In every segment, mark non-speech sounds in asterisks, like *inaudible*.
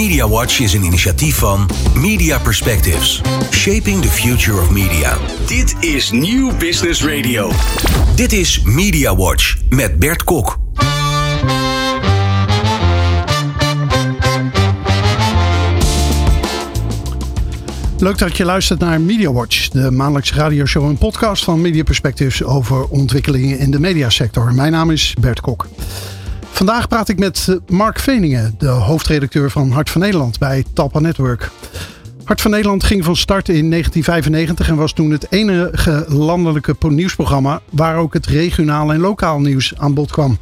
Media Watch is een initiatief van Media Perspectives. Shaping the future of media. Dit is Nieuw Business Radio. Dit is Media Watch met Bert Kok. Leuk dat je luistert naar Media Watch, de maandelijkse radioshow en podcast van Media Perspectives over ontwikkelingen in de mediasector. Mijn naam is Bert Kok. Vandaag praat ik met Mark Veningen, de hoofdredacteur van Hart van Nederland bij Talpa Network. Hart van Nederland ging van start in 1995 en was toen het enige landelijke nieuwsprogramma waar ook het regionaal en lokaal nieuws aan bod kwam.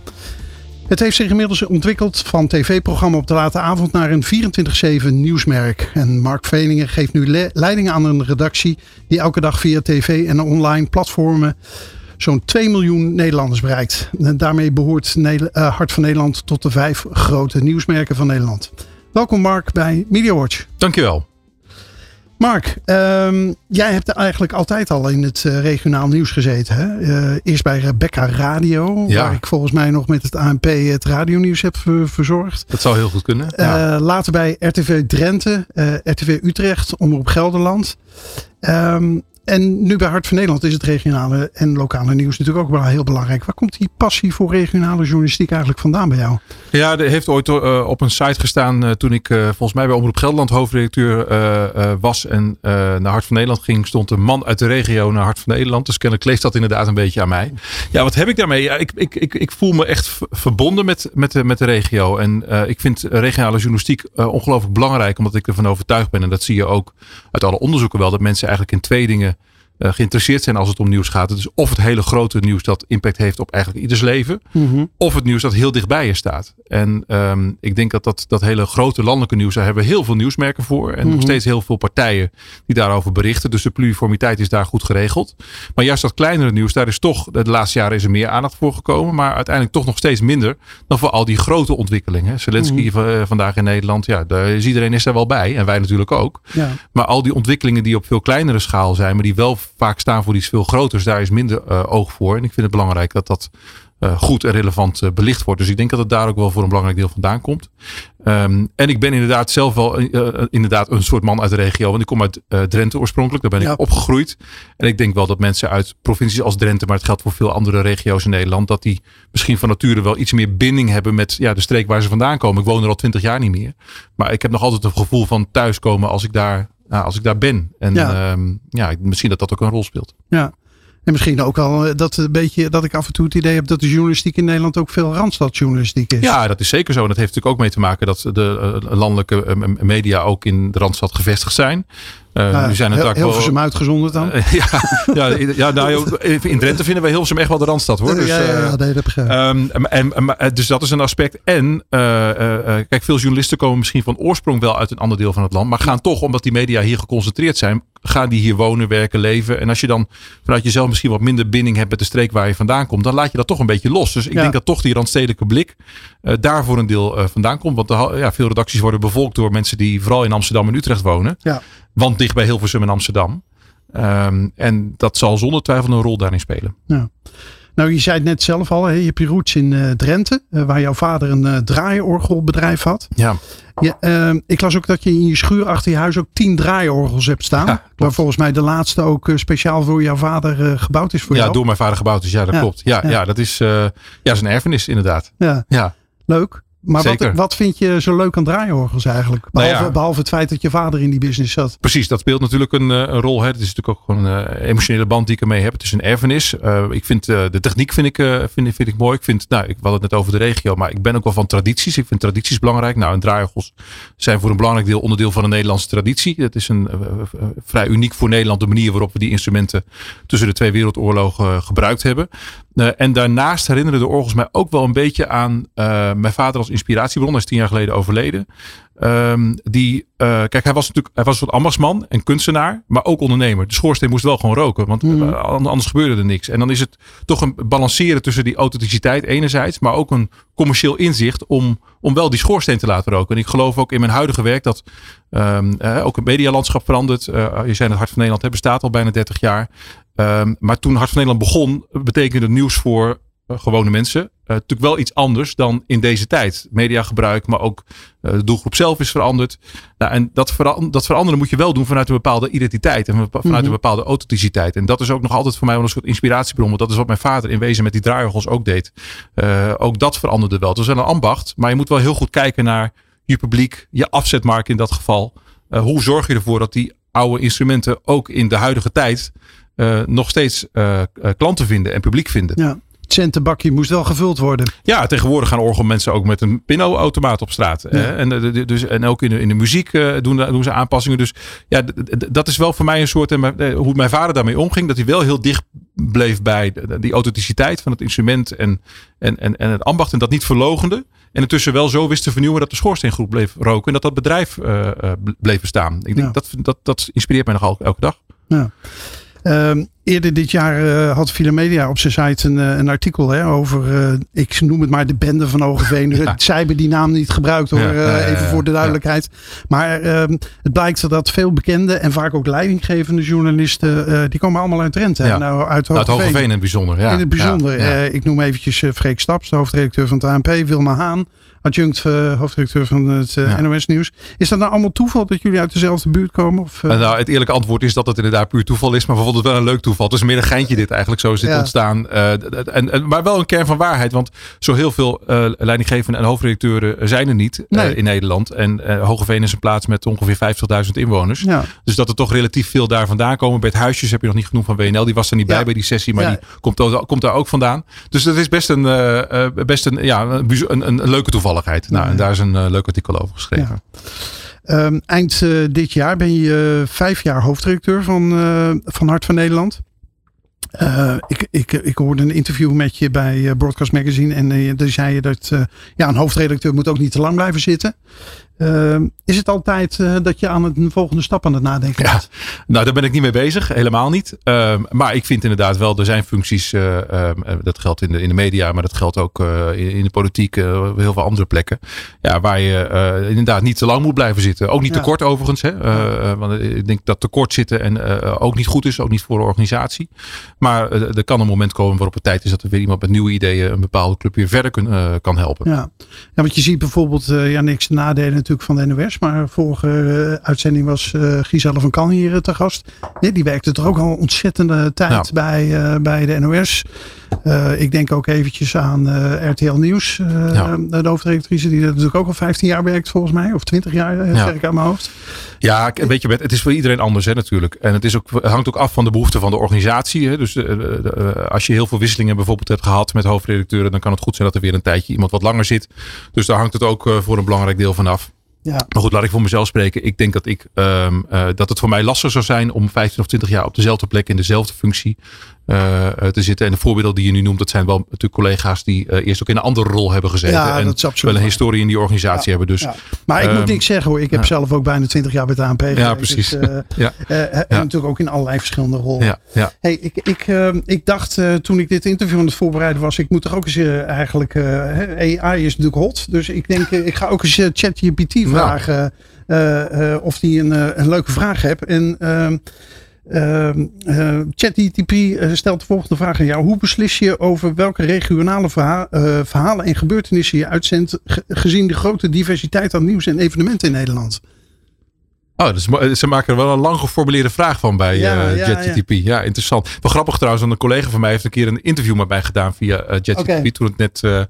Het heeft zich inmiddels ontwikkeld van tv-programma op de late avond naar een 24-7 nieuwsmerk. En Mark Veningen geeft nu leiding aan een redactie die elke dag via tv en online platformen zo'n 2 miljoen Nederlanders bereikt. En daarmee behoort eh, Hart van Nederland tot de vijf grote nieuwsmerken van Nederland. Welkom Mark bij MediaWatch. Dankjewel. Mark, um, jij hebt eigenlijk altijd al in het uh, regionaal nieuws gezeten. Hè? Uh, eerst bij Rebecca Radio, ja. waar ik volgens mij nog met het ANP het radionieuws heb verzorgd. Dat zou heel goed kunnen. Uh, ja. Later bij RTV Drenthe, RTV Utrecht, Omroep Gelderland. Um, en nu bij Hart van Nederland is het regionale en lokale nieuws natuurlijk ook wel heel belangrijk. Waar komt die passie voor regionale journalistiek eigenlijk vandaan bij jou? Ja, er heeft ooit uh, op een site gestaan uh, toen ik uh, volgens mij bij Omroep Gelderland hoofdredacteur was en naar Hart van Nederland ging, stond een man uit de regio naar Hart van Nederland. Dus kennelijk kleeft dat inderdaad een beetje aan mij. Ja, wat heb ik daarmee? Ja, ik, ik, ik, ik voel me echt verbonden met, met, de, met de regio. En ik vind regionale journalistiek ongelooflijk belangrijk, omdat ik ervan overtuigd ben. En dat zie je ook uit alle onderzoeken wel, dat mensen eigenlijk in twee dingen uh, geïnteresseerd zijn als het om nieuws gaat. Dus of het hele grote nieuws dat impact heeft op eigenlijk ieders leven. Mm Of het nieuws dat heel dichtbij je staat. En um, ik denk dat, dat dat hele grote landelijke nieuws, daar hebben we heel veel nieuwsmerken voor. En mm nog mhm. steeds heel veel partijen die daarover berichten. Dus de pluriformiteit is daar goed geregeld. Maar juist dat kleinere nieuws, daar is toch, de laatste jaren is er meer aandacht voor gekomen. Maar uiteindelijk toch nog steeds minder dan voor al die grote ontwikkelingen. Zelensky mm vandaag in Nederland, ja, daar is iedereen is er wel bij. En wij natuurlijk ook. Ja. Maar al die ontwikkelingen die op veel kleinere schaal zijn, maar die wel vaak staan voor iets veel groters. Daar is minder uh, oog voor. En ik vind het belangrijk dat dat uh, goed en relevant uh, belicht wordt. Dus ik denk dat het daar ook wel voor een belangrijk deel vandaan komt. Um, en ik ben inderdaad zelf wel uh, inderdaad een soort man uit de regio. Want ik kom uit Drenthe oorspronkelijk. Daar ben ik opgegroeid. En ik denk wel dat mensen uit provincies als Drenthe, maar het geldt voor veel andere regio's in Nederland, dat die misschien van nature wel iets meer binding hebben met ja, de streek waar ze vandaan komen. Ik woon er al twintig jaar niet meer. Maar ik heb nog altijd een gevoel van thuiskomen als ik daar nou, als ik daar ben. En ja. Um, ja, misschien dat dat ook een rol speelt. Ja. En misschien ook al eh, dat, een beetje, dat ik af en toe het idee heb dat de journalistiek in Nederland ook veel randstadjournalistiek is. Ja, dat is zeker zo. En dat heeft natuurlijk ook mee te maken dat de eh, landelijke eh, media ook in de randstad gevestigd zijn. Uh, nou, nu zijn het heel, Hilversum wel, uitgezonderd dan? *laughs* Uh, ja, ja, ja nou, in Drenthe vinden wij Hilversum echt wel de Randstad hoor. Dus, ja, ja, ja nee, dat begrijp um, en, en, Dus dat is een aspect. En uh, kijk, veel journalisten komen misschien van oorsprong wel uit een ander deel van het land. Maar gaan toch, omdat die media hier geconcentreerd zijn, gaan die hier wonen, werken, leven. En als je dan vanuit jezelf misschien wat minder binding hebt met de streek waar je vandaan komt, dan laat je dat toch een beetje los. Dus ik denk dat toch die randstedelijke blik daar voor een deel vandaan komt. Want de, ja, veel redacties worden bevolkt door mensen die vooral in Amsterdam en Utrecht wonen. Ja. Want dicht bij Hilversum en Amsterdam. Um, en dat zal zonder twijfel een rol daarin spelen. Ja. Nou, je zei het net zelf al, je hebt je roots in uh, Drenthe, uh, waar jouw vader een uh, draaiorgelbedrijf had. Ja. ehm, ik las ook dat je in je schuur achter je huis ook tien draaiorgels hebt staan. Ja, waar volgens mij de laatste ook speciaal voor jouw vader gebouwd is voor ja, jou. Ja, door mijn vader gebouwd is. Ja, dat klopt. Ja, ja. dat is, ja, een erfenis inderdaad. Ja. ja. Leuk. Maar wat, wat, vind je zo leuk aan draaiorgels eigenlijk? Nou behalve, nou ja. behalve, het feit dat je vader in die business zat. Precies, dat speelt natuurlijk een, eh, een rol. Hè. Het is natuurlijk ook gewoon een uh, emotionele band die ik ermee heb. Het is een erfenis. Uh, ik vind de techniek vind ik, vind, vind ik mooi. Ik vind, nou, ik had het net over de regio, maar ik ben ook wel van tradities. Ik vind tradities belangrijk. Nou, en draaiorgels zijn voor een belangrijk deel onderdeel van een Nederlandse traditie. Het is een vrij uniek voor Nederland de manier waarop we die instrumenten tussen de twee wereldoorlogen gebruikt hebben. en daarnaast herinneren de orgels mij ook wel een beetje aan mijn vader als inspiratiebron. Hij is tien jaar geleden overleden. Um, die, uh, kijk, hij was natuurlijk hij was een soort ambachtsman en kunstenaar, maar ook ondernemer. De schoorsteen moest wel gewoon roken, want mm. anders gebeurde er niks. En dan is het toch een balanceren tussen die authenticiteit enerzijds, maar ook een commercieel inzicht om, om wel die schoorsteen te laten roken. En ik geloof ook in mijn huidige werk dat um, uh, ook het medialandschap verandert. Je zei het Hart van Nederland hè, bestaat al bijna 30 jaar. Um, maar toen Hart van Nederland begon, betekende het nieuws voor gewone mensen natuurlijk wel iets anders dan in deze tijd. Mediagebruik, maar ook de doelgroep zelf is veranderd. Nou, en dat, dat veranderen moet je wel doen vanuit een bepaalde identiteit en vanuit een mhm. bepaalde authenticiteit. En dat is ook nog altijd voor mij wel een soort inspiratiebron. Want dat is wat mijn vader in wezen met die draaiorgels ook deed. ook dat veranderde wel. Het was wel een ambacht, maar je moet wel heel goed kijken naar je publiek, je afzetmarkt in dat geval. hoe zorg je ervoor dat die oude instrumenten ook in de huidige tijd uh, nog steeds klanten vinden en publiek vinden. Ja. Centenbakje moest wel gevuld worden. Ja, tegenwoordig gaan orgelmensen ook met een pinautomaat op straat. En, dus, en ook in de, in de muziek doen, doen ze aanpassingen. Dus ja, dat is wel voor mij een soort. hoe mijn vader daarmee omging. Dat hij wel heel dicht bleef bij die authenticiteit van het instrument en, en, en, en het ambacht. En dat niet verlogende. En intussen wel zo wist te vernieuwen dat de schoorsteengroep bleef roken. En dat dat bedrijf uh, bleef bestaan. Ik denk dat, dat, dat inspireert mij nog elke dag. Ja. Ehm, eerder dit jaar uh, had Filomedia op zijn site een, een artikel hè, over, uh, ik noem het maar de bende van Hogeveen. *laughs* Ja. Zij hebben die naam niet gebruikt hoor, ja, even voor de duidelijkheid. Maar uh, het blijkt dat veel bekende en vaak ook leidinggevende journalisten, die komen allemaal uit Drenthe. Ja. Nou, uit Hogeveen. Uit Hogeveen in het bijzonder. Ja. In het bijzonder. ik noem eventjes Freek Staps, de hoofdredacteur van het ANP, Wilma Haan adjunct uh, hoofdredacteur van het uh, NOS Nieuws. Is dat nou allemaal toeval dat jullie uit dezelfde buurt komen? Of, uh... nou, het eerlijke antwoord is dat het inderdaad puur toeval is. Maar bijvoorbeeld wel een leuk toeval. Het is meer een geintje dit eigenlijk. Zo is dit ontstaan. En, en, maar wel een kern van waarheid. Want zo heel veel leidinggevenden en hoofdredacteuren zijn er niet in Nederland. En Hogeveen is een plaats met ongeveer 50.000 inwoners. Ja. Dus dat er toch relatief veel daar vandaan komen. Bert Huisjes heb je nog niet genoemd van WNL. Die was er niet bij bij die sessie. Maar die komt, komt daar ook vandaan. Dus dat is best een, best een, ja, een, een, een leuke toeval. Nou, en daar is een uh, leuk artikel over geschreven. Um, eind uh, dit jaar ben je uh, vijf jaar hoofddirecteur van, van Hart van Nederland. ik, ik, ik hoorde een interview met je bij Broadcast Magazine. En uh, daar zei je dat ja, een hoofdredacteur moet ook niet te lang blijven zitten. Ehm, is het altijd uh, dat je aan een volgende stap aan het nadenken bent? Ja, nou, daar ben ik niet mee bezig. Helemaal niet. Uh, maar ik vind inderdaad wel, er zijn functies, uh, dat geldt in de, in de media, maar dat geldt ook in, in, de politiek, heel veel andere plekken. Ja, waar je inderdaad niet te lang moet blijven zitten. Ook niet te kort overigens. Hè? want ik denk dat te kort zitten en ook niet goed is, ook niet voor de organisatie. Maar er kan een moment komen waarop het tijd is dat er weer iemand met nieuwe ideeën een bepaalde club weer verder kun, kan helpen. Ja. ja, want je ziet bijvoorbeeld, ja, niks nadelen van de NOS. Maar vorige eh, uitzending was uh, Giselle van Kan hier te gast. Nee, die werkte toch ook al ontzettende tijd bij, bij de NOS. Ik denk ook eventjes aan RTL Nieuws. De hoofdredactrice die natuurlijk ook al 15 jaar werkt volgens mij. Of 20 jaar, ja. zeg ik aan mijn hoofd. Ja, weet je, het is voor iedereen anders hè, natuurlijk. En het, is ook, het hangt ook af van de behoeften van de organisatie. Hè. Dus als je heel veel wisselingen bijvoorbeeld hebt gehad met hoofdredacteuren. Dan kan het goed zijn dat er weer een tijdje iemand wat langer zit. Dus daar hangt het ook voor een belangrijk deel van af. Ja. Maar goed, laat ik voor mezelf spreken. Ik denk dat, ik, um, uh, dat het voor mij lastig zou zijn om 15 of 20 jaar op dezelfde plek in dezelfde functie te zitten. En de voorbeelden die je nu noemt, dat zijn wel natuurlijk collega's die uh, eerst ook in een andere rol hebben gezeten. Ja, en dat is absoluut wel een historie in die organisatie hebben. Dus. Maar ik moet niks zeggen hoor. Ik heb zelf ook bijna 20 jaar bij de ANP Ja, precies. Dus, *laughs* ja. En natuurlijk ook in allerlei verschillende rollen. Ja. Hey, ik, ik, ehm, ik dacht toen ik dit interview aan het voorbereiden was, ik moet toch ook eens eigenlijk. AI is natuurlijk hot. Dus ik denk, ik ga ook eens ChatGPT vragen. of die een, een leuke vraag heeft. En ehm, uh, ChatGPT uh, stelt de volgende vraag aan jou. Hoe beslis je over welke regionale verha uh, verhalen en gebeurtenissen je uitzendt, gezien de grote diversiteit aan nieuws en evenementen in Nederland? Oh, dus ze maken er wel een lang geformuleerde vraag van bij ja, uh. Ja, ja. ja, interessant. Wel grappig trouwens, want een collega van mij heeft een keer een interview met mij gedaan via uh. Okay. Toen het net uh,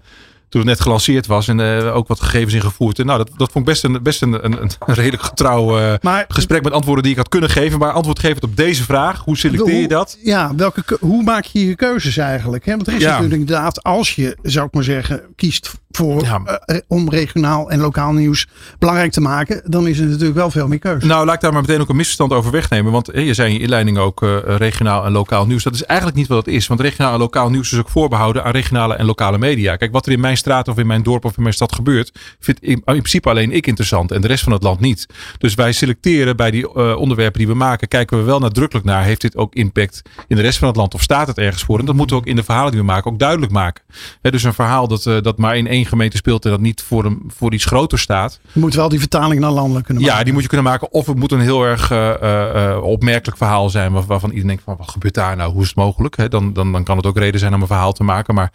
toen het net gelanceerd was en uh, ook wat gegevens ingevoerd. En nou, dat, dat vond ik best een, best een, een, een redelijk getrouw uh, maar, gesprek met antwoorden die ik had kunnen geven. Maar antwoord geven op deze vraag, hoe selecteer je dat? Ja, welke, hoe maak je je keuzes eigenlijk? Hè? Want er is ja. natuurlijk inderdaad, als je, zou ik maar zeggen, kiest voor, ja. uh, om regionaal en lokaal nieuws belangrijk te maken, dan is er natuurlijk wel veel meer keuze. Nou, laat ik daar maar meteen ook een misverstand over wegnemen. Want je zei in je inleiding ook regionaal en lokaal nieuws. Dat is eigenlijk niet wat het is. Want regionaal en lokaal nieuws is ook voorbehouden aan regionale en lokale media. Kijk, wat er in mijn straat of in mijn dorp of in mijn stad gebeurt, vind in, in principe alleen ik interessant en de rest van het land niet. Dus wij selecteren bij die uh, onderwerpen die we maken, kijken we wel nadrukkelijk naar, heeft dit ook impact in de rest van het land of staat het ergens voor? En dat moeten we ook in de verhalen die we maken ook duidelijk maken. He, dus een verhaal dat, uh, dat maar in één gemeente speelt en dat niet voor, een, voor iets groter staat. Je moet wel die vertaling naar landelijk kunnen maken. Ja, die moet je kunnen maken. Of het moet een heel erg uh, opmerkelijk verhaal zijn. Waarvan iedereen denkt van wat gebeurt daar nou? Hoe is het mogelijk? dan, dan, dan kan het ook reden zijn om een verhaal te maken. Maar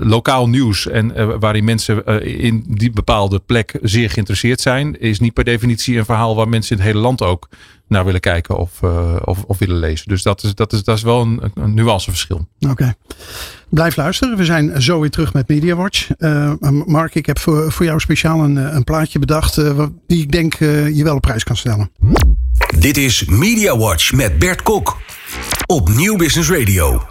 lokaal nieuws en waarin mensen in die bepaalde plek zeer geïnteresseerd zijn. Is niet per definitie een verhaal waar mensen in het hele land ook naar willen kijken of, of, of, willen lezen. Dus dat is, dat is, dat is wel een, een nuanceverschil. Oké. Blijf luisteren. We zijn zo weer terug met MediaWatch. Uh, Mark, ik heb voor, voor jou speciaal een, een plaatje bedacht. Uh, die ik denk uh, je wel op prijs kan stellen. Dit is MediaWatch met Bert Kok. Op Nieuw Business Radio.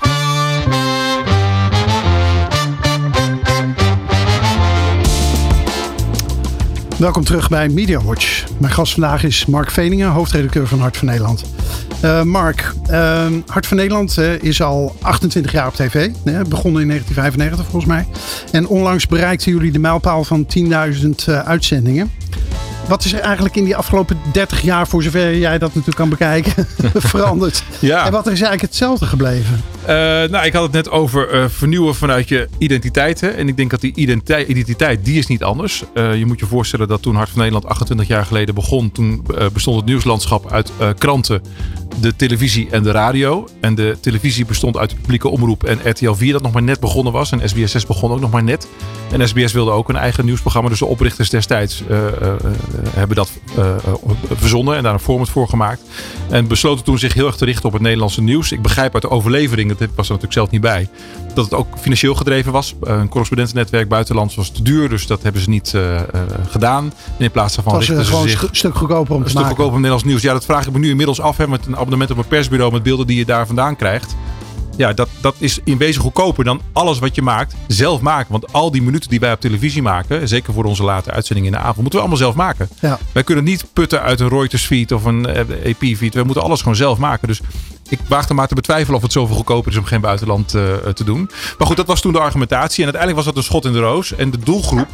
Welkom terug bij MediaWatch. Mijn gast vandaag is Mark Veningen, hoofdredacteur van Hart van Nederland. Uh, Mark, uh, Hart van Nederland uh, is al 28 jaar op tv. begonnen in 1995 volgens mij. En onlangs bereikten jullie de mijlpaal van 10.000 uitzendingen. Wat is er eigenlijk in die afgelopen 30 jaar, voor zover jij dat natuurlijk kan bekijken, *laughs* veranderd? Ja. En wat er is eigenlijk hetzelfde gebleven? Uh, nou, ik had het net over uh, vernieuwen vanuit je identiteit. En ik denk dat die identiteit, identiteit die is niet anders. Uh, je moet je voorstellen dat toen Hart van Nederland 28 jaar geleden begon. Toen bestond het nieuwslandschap uit kranten, de televisie en de radio. En de televisie bestond uit de publieke omroep en RTL 4 dat nog maar net begonnen was. En SBS6 begon ook nog maar net. En SBS wilde ook een eigen nieuwsprogramma. Dus de oprichters destijds hebben dat verzonnen en daar een format voor gemaakt. En besloten toen zich heel erg te richten op het Nederlandse nieuws. Ik begrijp uit de overlevering dat was er natuurlijk zelf niet bij. Dat het ook financieel gedreven was. Een correspondentennetwerk buitenlands was te duur, dus dat hebben ze niet uh, uh, gedaan. En in plaats daarvan richten ze zich... een stuk goedkoper om een te stuk maken. goedkoper om Nederlands nieuws. Ja, dat vraag ik me nu inmiddels af. Hè, met een abonnement op een persbureau met beelden die je daar vandaan krijgt ja, dat, dat is in wezen goedkoper dan alles wat je maakt zelf maken. Want al die minuten die wij op televisie maken, zeker voor onze late uitzending in de avond, moeten we allemaal zelf maken. Ja. Wij kunnen niet putten uit een Reuters feed of een AP feed. We moeten alles gewoon zelf maken. Dus ik waag er maar te betwijfelen of het zoveel goedkoper is om geen buitenland uh, te doen. Maar goed, dat was toen de argumentatie. En uiteindelijk was dat een schot in de roos. En de doelgroep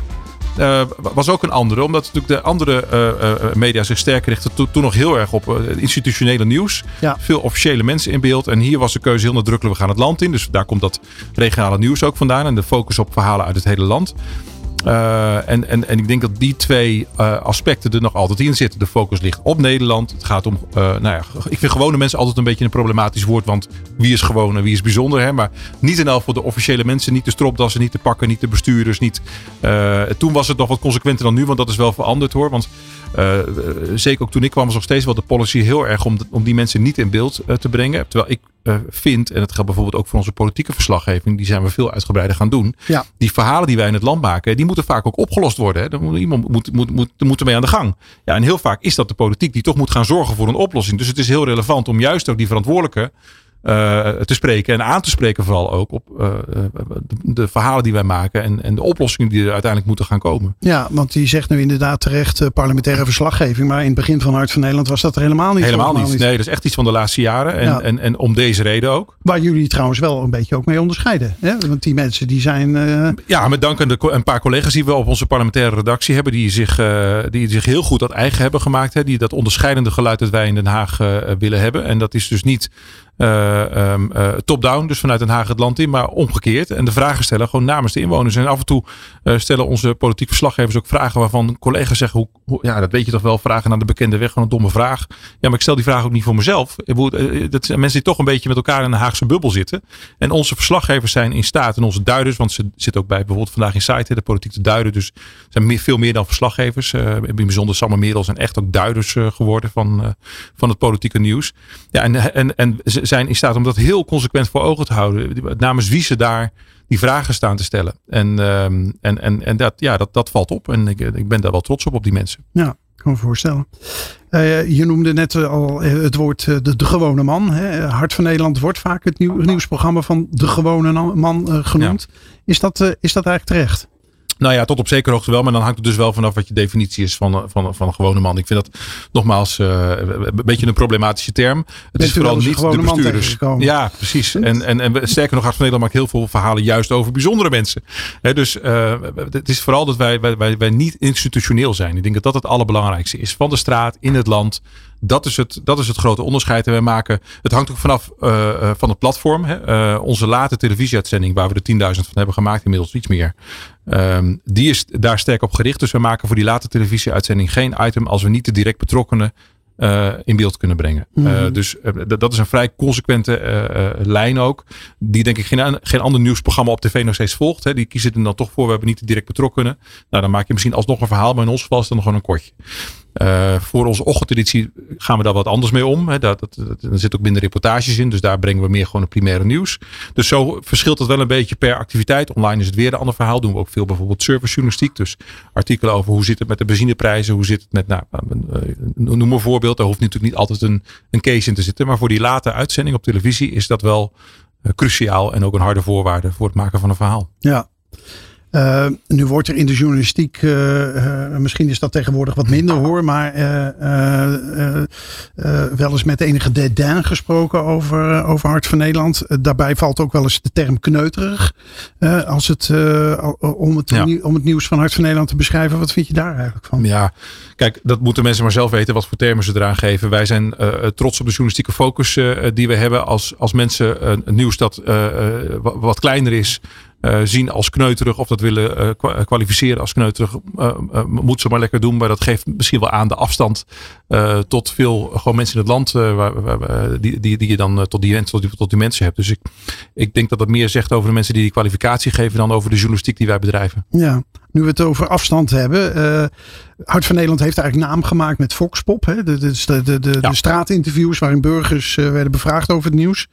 uh, was ook een andere. Omdat natuurlijk de andere uh, media zich sterker richtten. To toen nog heel erg op institutionele nieuws. Ja. Veel officiële mensen in beeld. En hier was de keuze heel nadrukkelijk. We gaan het land in. Dus daar komt dat regionale nieuws ook vandaan. En de focus op verhalen uit het hele land. Uh, en, en, en ik denk dat die twee uh, aspecten er nog altijd in zitten. De focus ligt op Nederland. Het gaat om, uh, nou ja, ik vind gewone mensen altijd een beetje een problematisch woord. Want wie is gewoon en wie is bijzonder. Hè? Maar niet in elk voor de officiële mensen. Niet de stropdassen, niet de pakken, niet de bestuurders. Niet, toen was het nog wat consequenter dan nu. Want dat is wel veranderd hoor. Want uh, zeker ook toen ik kwam was nog steeds wel de policy heel erg om, om die mensen niet in beeld uh, te brengen. Terwijl ik uh, vind, en dat geldt bijvoorbeeld ook voor onze politieke verslaggeving, die zijn we veel uitgebreider gaan doen. Ja. Die verhalen die wij in het land maken, die moeten vaak ook opgelost worden. Hè. moet, iemand moet, moet, moet, moet ermee aan de gang. Ja, en heel vaak is dat de politiek die toch moet gaan zorgen voor een oplossing. Dus het is heel relevant om juist ook die verantwoordelijke te spreken en aan te spreken vooral ook op de, de, verhalen die wij maken en, en de oplossingen die er uiteindelijk moeten gaan komen. Ja, want die zegt nu inderdaad terecht parlementaire verslaggeving, maar in het begin van Hart van Nederland was dat er helemaal niet. Helemaal, helemaal niet. Nee, dat is echt iets van de laatste jaren en, ja. en, en om deze reden ook. Waar jullie trouwens wel een beetje ook mee onderscheiden. Hè? Want die mensen die zijn... Ja, met dank aan de, een paar collega's die we op onze parlementaire redactie hebben, die zich, die zich heel goed dat eigen hebben gemaakt. Hè? Die dat onderscheidende geluid dat wij in Den Haag willen hebben. En dat is dus niet uh, um, uh, top-down, dus vanuit Den Haag het land in, maar omgekeerd. En de vragen stellen gewoon namens de inwoners. En af en toe uh, stellen onze politiek verslaggevers ook vragen waarvan collega's zeggen: hoe, ja, dat weet je toch wel, vragen naar de bekende weg, gewoon een domme vraag. Ja, maar ik stel die vraag ook niet voor mezelf. Dat zijn mensen die toch een beetje met elkaar in een Haagse bubbel zitten. En onze verslaggevers zijn in staat, en onze duiders, want ze zitten ook bij bijvoorbeeld vandaag in site, de politiek te duiden. Dus zijn meer, veel meer dan verslaggevers. in bijzonder Sander Merel zijn echt ook duiders geworden van, van het politieke nieuws. Ja, en, en, en zijn in staat om dat heel consequent voor ogen te houden. Namens wie ze daar die vragen staan te stellen. En, um, en, en, en dat, ja, dat, dat valt op. En ik, ik ben daar wel trots op, op die mensen. Ja, ik kan me voorstellen. Uh, je noemde net al het woord de, de gewone man. Hè. Hart van Nederland wordt vaak het nieuw, nieuwsprogramma van de gewone man uh, genoemd. Ja. Is, dat, uh, is dat eigenlijk terecht? Nou ja, tot op zekere hoogte wel. Maar dan hangt het dus wel vanaf wat je definitie is van, van, van een gewone man. Ik vind dat nogmaals uh, een beetje een problematische term. Het Bent is vooral niet de bestuurders. Ja, precies. En, en, en sterker nog, Hart van Nederland maakt heel veel verhalen juist over bijzondere mensen. He, dus uh, het is vooral dat wij, wij, wij, wij niet institutioneel zijn. Ik denk dat dat het allerbelangrijkste is. Van de straat, in het land. Dat is het, dat is het grote onderscheid. En wij maken, het hangt ook vanaf uh, van het platform. Hè. Uh, onze late televisieuitzending, waar we er 10.000 van hebben gemaakt, inmiddels iets meer. Um, die is daar sterk op gericht. Dus we maken voor die late televisieuitzending geen item als we niet de direct betrokkenen uh, in beeld kunnen brengen. Mm. Uh, dus uh, dat is een vrij consequente lijn ook. Die denk ik geen, geen ander nieuwsprogramma op tv nog steeds volgt. Hè. Die kiezen er dan toch voor. We hebben niet de direct betrokkenen. Nou, dan maak je misschien alsnog een verhaal. Maar in ons geval is het dan gewoon een kortje. Uh, voor onze ochtendeditie gaan we daar wat anders mee om. Hè. Dat, dat, er zit ook minder reportages in. Dus daar brengen we meer gewoon het primaire nieuws. Dus zo verschilt het wel een beetje per activiteit. Online is het weer een ander verhaal. Doen we ook veel bijvoorbeeld servicejournalistiek. Dus artikelen over hoe zit het met de benzineprijzen. Hoe zit het met, nou, uh, noem een voorbeeld. Daar hoeft natuurlijk niet altijd een, een case in te zitten. Maar voor die late uitzending op televisie is dat wel uh, cruciaal. En ook een harde voorwaarde voor het maken van een verhaal. Ja. Uh, nu wordt er in de journalistiek, uh, uh, misschien is dat tegenwoordig wat minder hoor, maar wel eens met enige dédain gesproken over, over Hart van Nederland. daarbij valt ook wel eens de term kneuterig als het, om, het, ja. om het nieuws van Hart van Nederland te beschrijven. Wat vind je daar eigenlijk van? Ja, kijk, dat moeten mensen maar zelf weten wat voor termen ze eraan geven. Wij zijn trots op de journalistieke focus die we hebben als, als mensen het nieuws dat wat kleiner is uh, zien als kneuterig of dat willen uh, kwalificeren als kneuterig, uh, moet ze maar lekker doen. Maar dat geeft misschien wel aan de afstand tot veel gewoon mensen in het land waar, waar, die, die, die je dan tot die, tot, die, tot die mensen hebt. Dus ik, ik denk dat dat meer zegt over de mensen die die kwalificatie geven dan over de journalistiek die wij bedrijven. Ja, nu we het over afstand hebben. Hart van Nederland heeft eigenlijk naam gemaakt met Foxpop. Hè? De, de, de, de, ja. de straatinterviews waarin burgers werden bevraagd over het nieuws.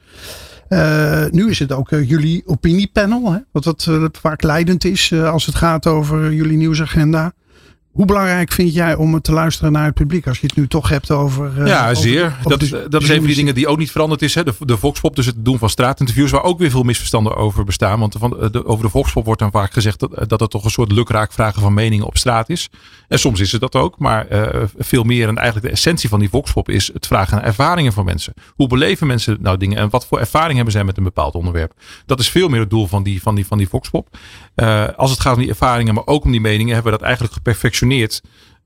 Uh, nu is het ook uh, jullie opiniepanel, hè, wat, wat uh, vaak leidend is als het gaat over jullie nieuwsagenda. Hoe belangrijk vind jij om te luisteren naar het publiek als je het nu toch hebt over. Uh, ja, zeer. Over, dat, is, dat is een van die dingen die ook niet veranderd is. Hè? De, de Voxpop, dus het doen van straatinterviews, waar ook weer veel misverstanden over bestaan. Want van, de, over de Voxpop wordt dan vaak gezegd dat, dat het toch een soort lukraak vragen van meningen op straat is. En soms is het dat ook, maar uh, veel meer. En eigenlijk de essentie van die Voxpop is het vragen naar ervaringen van mensen. Hoe beleven mensen nou dingen en wat voor ervaring hebben zij met een bepaald onderwerp? Dat is veel meer het doel van die, van die, van die Voxpop. Uh, als het gaat om die ervaringen, maar ook om die meningen, hebben we dat eigenlijk geperfectioneerd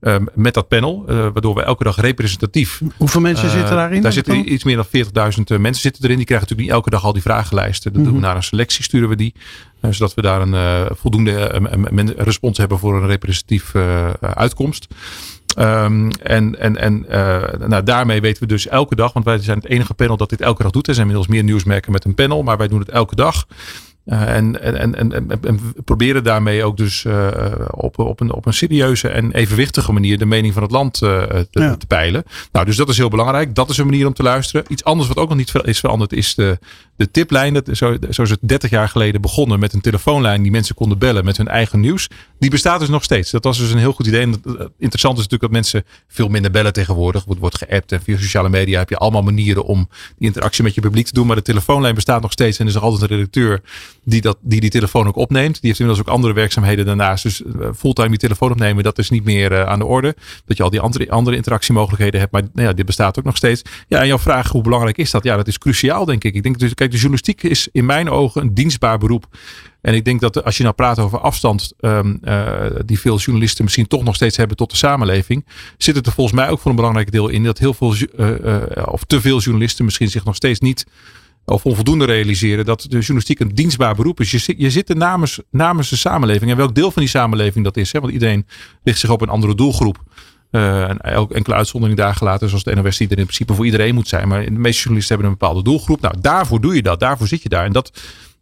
Um, met dat panel, uh, waardoor we elke dag representatief. Hoeveel mensen uh, zitten daarin? Daar zitten iets meer dan 40.000 mensen zitten erin. Die krijgen natuurlijk niet elke dag al die vragenlijsten. Dat mm -hmm. doen we naar een selectie, sturen we die. Zodat we daar een voldoende respons hebben voor een representatief uitkomst. Um, en en, en nou, daarmee weten we dus elke dag, want wij zijn het enige panel dat dit elke dag doet. Er zijn inmiddels meer nieuwsmerken met een panel, maar wij doen het elke dag. Uh, en, en, en, en, en, proberen daarmee ook dus uh, op, op, een, op een serieuze en evenwichtige manier de mening van het land te, peilen. Nou, dus dat is heel belangrijk. Dat is een manier om te luisteren. Iets anders wat ook nog niet is veranderd is de, de tiplijn. Dat, zo, zo is het 30 jaar geleden begonnen met een telefoonlijn die mensen konden bellen met hun eigen nieuws. Die bestaat dus nog steeds. Dat was dus een heel goed idee. En interessant is natuurlijk dat mensen veel minder bellen tegenwoordig. Wordt, wordt geappt en via sociale media heb je allemaal manieren om die interactie met je publiek te doen. Maar de telefoonlijn bestaat nog steeds en er is er altijd een redacteur die, dat, die die telefoon ook opneemt. Die heeft inmiddels ook andere werkzaamheden daarnaast. Dus fulltime die telefoon opnemen, dat is niet meer uh, aan de orde. Dat je al die andere, andere interactiemogelijkheden hebt. Maar nou ja, dit bestaat ook nog steeds. Ja, en jouw vraag, hoe belangrijk is dat? Ja, dat is cruciaal, denk ik. Ik denk dus, kijk, de journalistiek is in mijn ogen een dienstbaar beroep. En ik denk dat als je nou praat over afstand, um, uh, die veel journalisten misschien toch nog steeds hebben tot de samenleving, zit het er volgens mij ook voor een belangrijk deel in dat heel veel, of te veel journalisten misschien zich nog steeds niet of onvoldoende realiseren dat de journalistiek een dienstbaar beroep is. Je zit, je zit er namens, namens de samenleving. En welk deel van die samenleving dat is. Hè? Want iedereen richt zich op een andere doelgroep. Uh, en enkele uitzonderingen daar gelaten, zoals de NOS, die er in principe voor iedereen moet zijn. Maar de meeste journalisten hebben een bepaalde doelgroep. Nou, daarvoor doe je dat. Daarvoor zit je daar. En dat,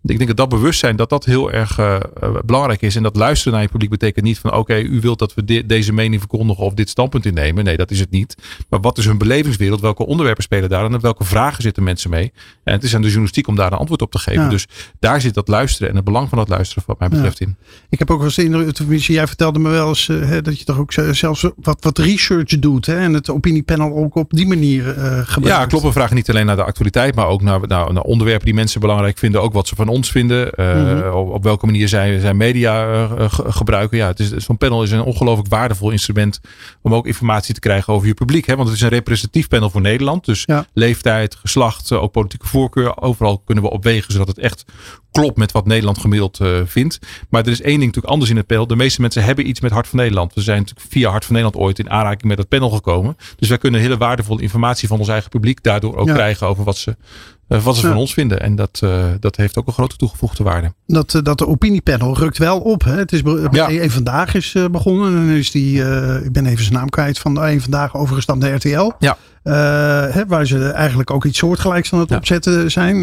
ik denk dat dat bewustzijn dat dat heel erg uh, belangrijk is. En dat luisteren naar je publiek betekent niet van oké, okay, u wilt dat we de, deze mening verkondigen of dit standpunt innemen. Nee, dat is het niet. Maar wat is hun belevingswereld? Welke onderwerpen spelen daar? En welke vragen zitten mensen mee? En het is aan de journalistiek om daar een antwoord op te geven. Ja. Dus daar zit dat luisteren en het belang van dat luisteren wat mij betreft ja. in. Ik heb ook wel eens de indruk, jij vertelde me wel eens uh, dat je toch ook zelfs wat, wat research doet. Hè? En het opiniepanel ook op die manier gebruikt. Ja, klopt. We vragen niet alleen naar de actualiteit, maar ook naar, naar, naar onderwerpen die mensen belangrijk vinden. Ook wat ze van ons ons vinden. Mhm. op, welke manier zij, zij media gebruiken. Ja, het is, zo'n panel is een ongelooflijk waardevol instrument om ook informatie te krijgen over je publiek. Hè? Want het is een representatief panel voor Nederland. Dus leeftijd, geslacht, ook politieke voorkeur. Overal kunnen we opwegen zodat het echt klopt met wat Nederland gemiddeld vindt. Maar er is één ding natuurlijk anders in het panel. De meeste mensen hebben iets met Hart van Nederland. We zijn natuurlijk via Hart van Nederland ooit in aanraking met het panel gekomen. Dus wij kunnen hele waardevolle informatie van ons eigen publiek daardoor ook krijgen over wat ze, wat ze van ons vinden. En dat, uh, dat heeft ook een grote toegevoegde waarde. Dat, uh, dat de opiniepanel rukt wel op. Hè? Het is ja. één vandaag is begonnen. En is die, ik ben even zijn naam kwijt, van één vandaag overgestapt naar RTL. Ja. Hè, waar ze eigenlijk ook iets soortgelijks aan het opzetten zijn.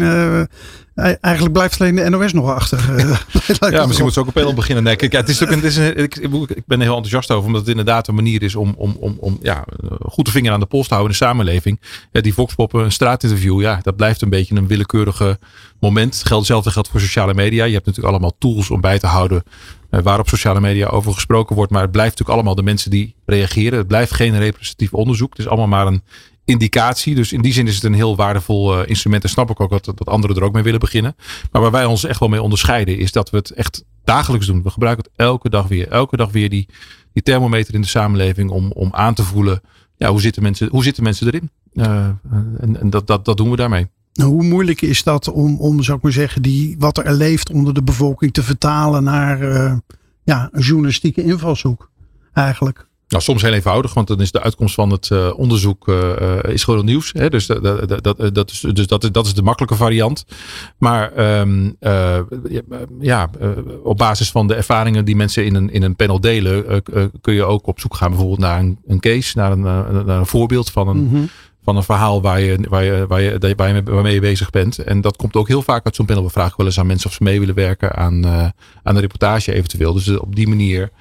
Eigenlijk blijft alleen de NOS nog achter. *laughs* ja, misschien moet ze ook op panel beginnen. Nee, kijk, het is ook een, het is een, ik, ik ben er heel enthousiast over, omdat het inderdaad een manier is om, om, om, om ja, goed de vinger aan de pols te houden in de samenleving. Ja, die Voxpoppen, een straatinterview, ja, dat blijft een beetje een willekeurige moment. Hetzelfde geldt voor sociale media. Je hebt natuurlijk allemaal tools om bij te houden uh, waar op sociale media over gesproken wordt. Maar het blijft natuurlijk allemaal de mensen die reageren. Het blijft geen representatief onderzoek. Het is allemaal maar een indicatie. Dus in die zin is het een heel waardevol uh, instrument. En snap ik ook dat, dat anderen er ook mee willen beginnen. Maar waar wij ons echt wel mee onderscheiden is dat we het echt dagelijks doen. We gebruiken het elke dag weer. Elke dag weer die, die thermometer in de samenleving om, om aan te voelen. Ja, hoe zitten mensen, hoe zitten mensen erin? Uh, en en dat, dat, dat doen we daarmee. Nou, hoe moeilijk is dat om, om, zou ik maar zeggen, die, wat er leeft onder de bevolking te vertalen naar uh, ja, een journalistieke invalshoek eigenlijk? Nou, soms heel eenvoudig, want dan is de uitkomst van het uh, onderzoek uh, is gewoon nieuws. Hè? Dus, dat, dat, dat, is, dus dat, dat is de makkelijke variant. Maar um, uh, ja, op basis van de ervaringen die mensen in een, in een panel delen, kun je ook op zoek gaan bijvoorbeeld naar een, een case, naar een, naar een voorbeeld van een. Mm -hmm van een verhaal waar je, waar je, waar je, waar je, waarmee je bezig bent. En dat komt ook heel vaak uit zo'n panel. We vragen wel eens aan mensen of ze mee willen werken aan, uh, aan een reportage eventueel. Dus op die manier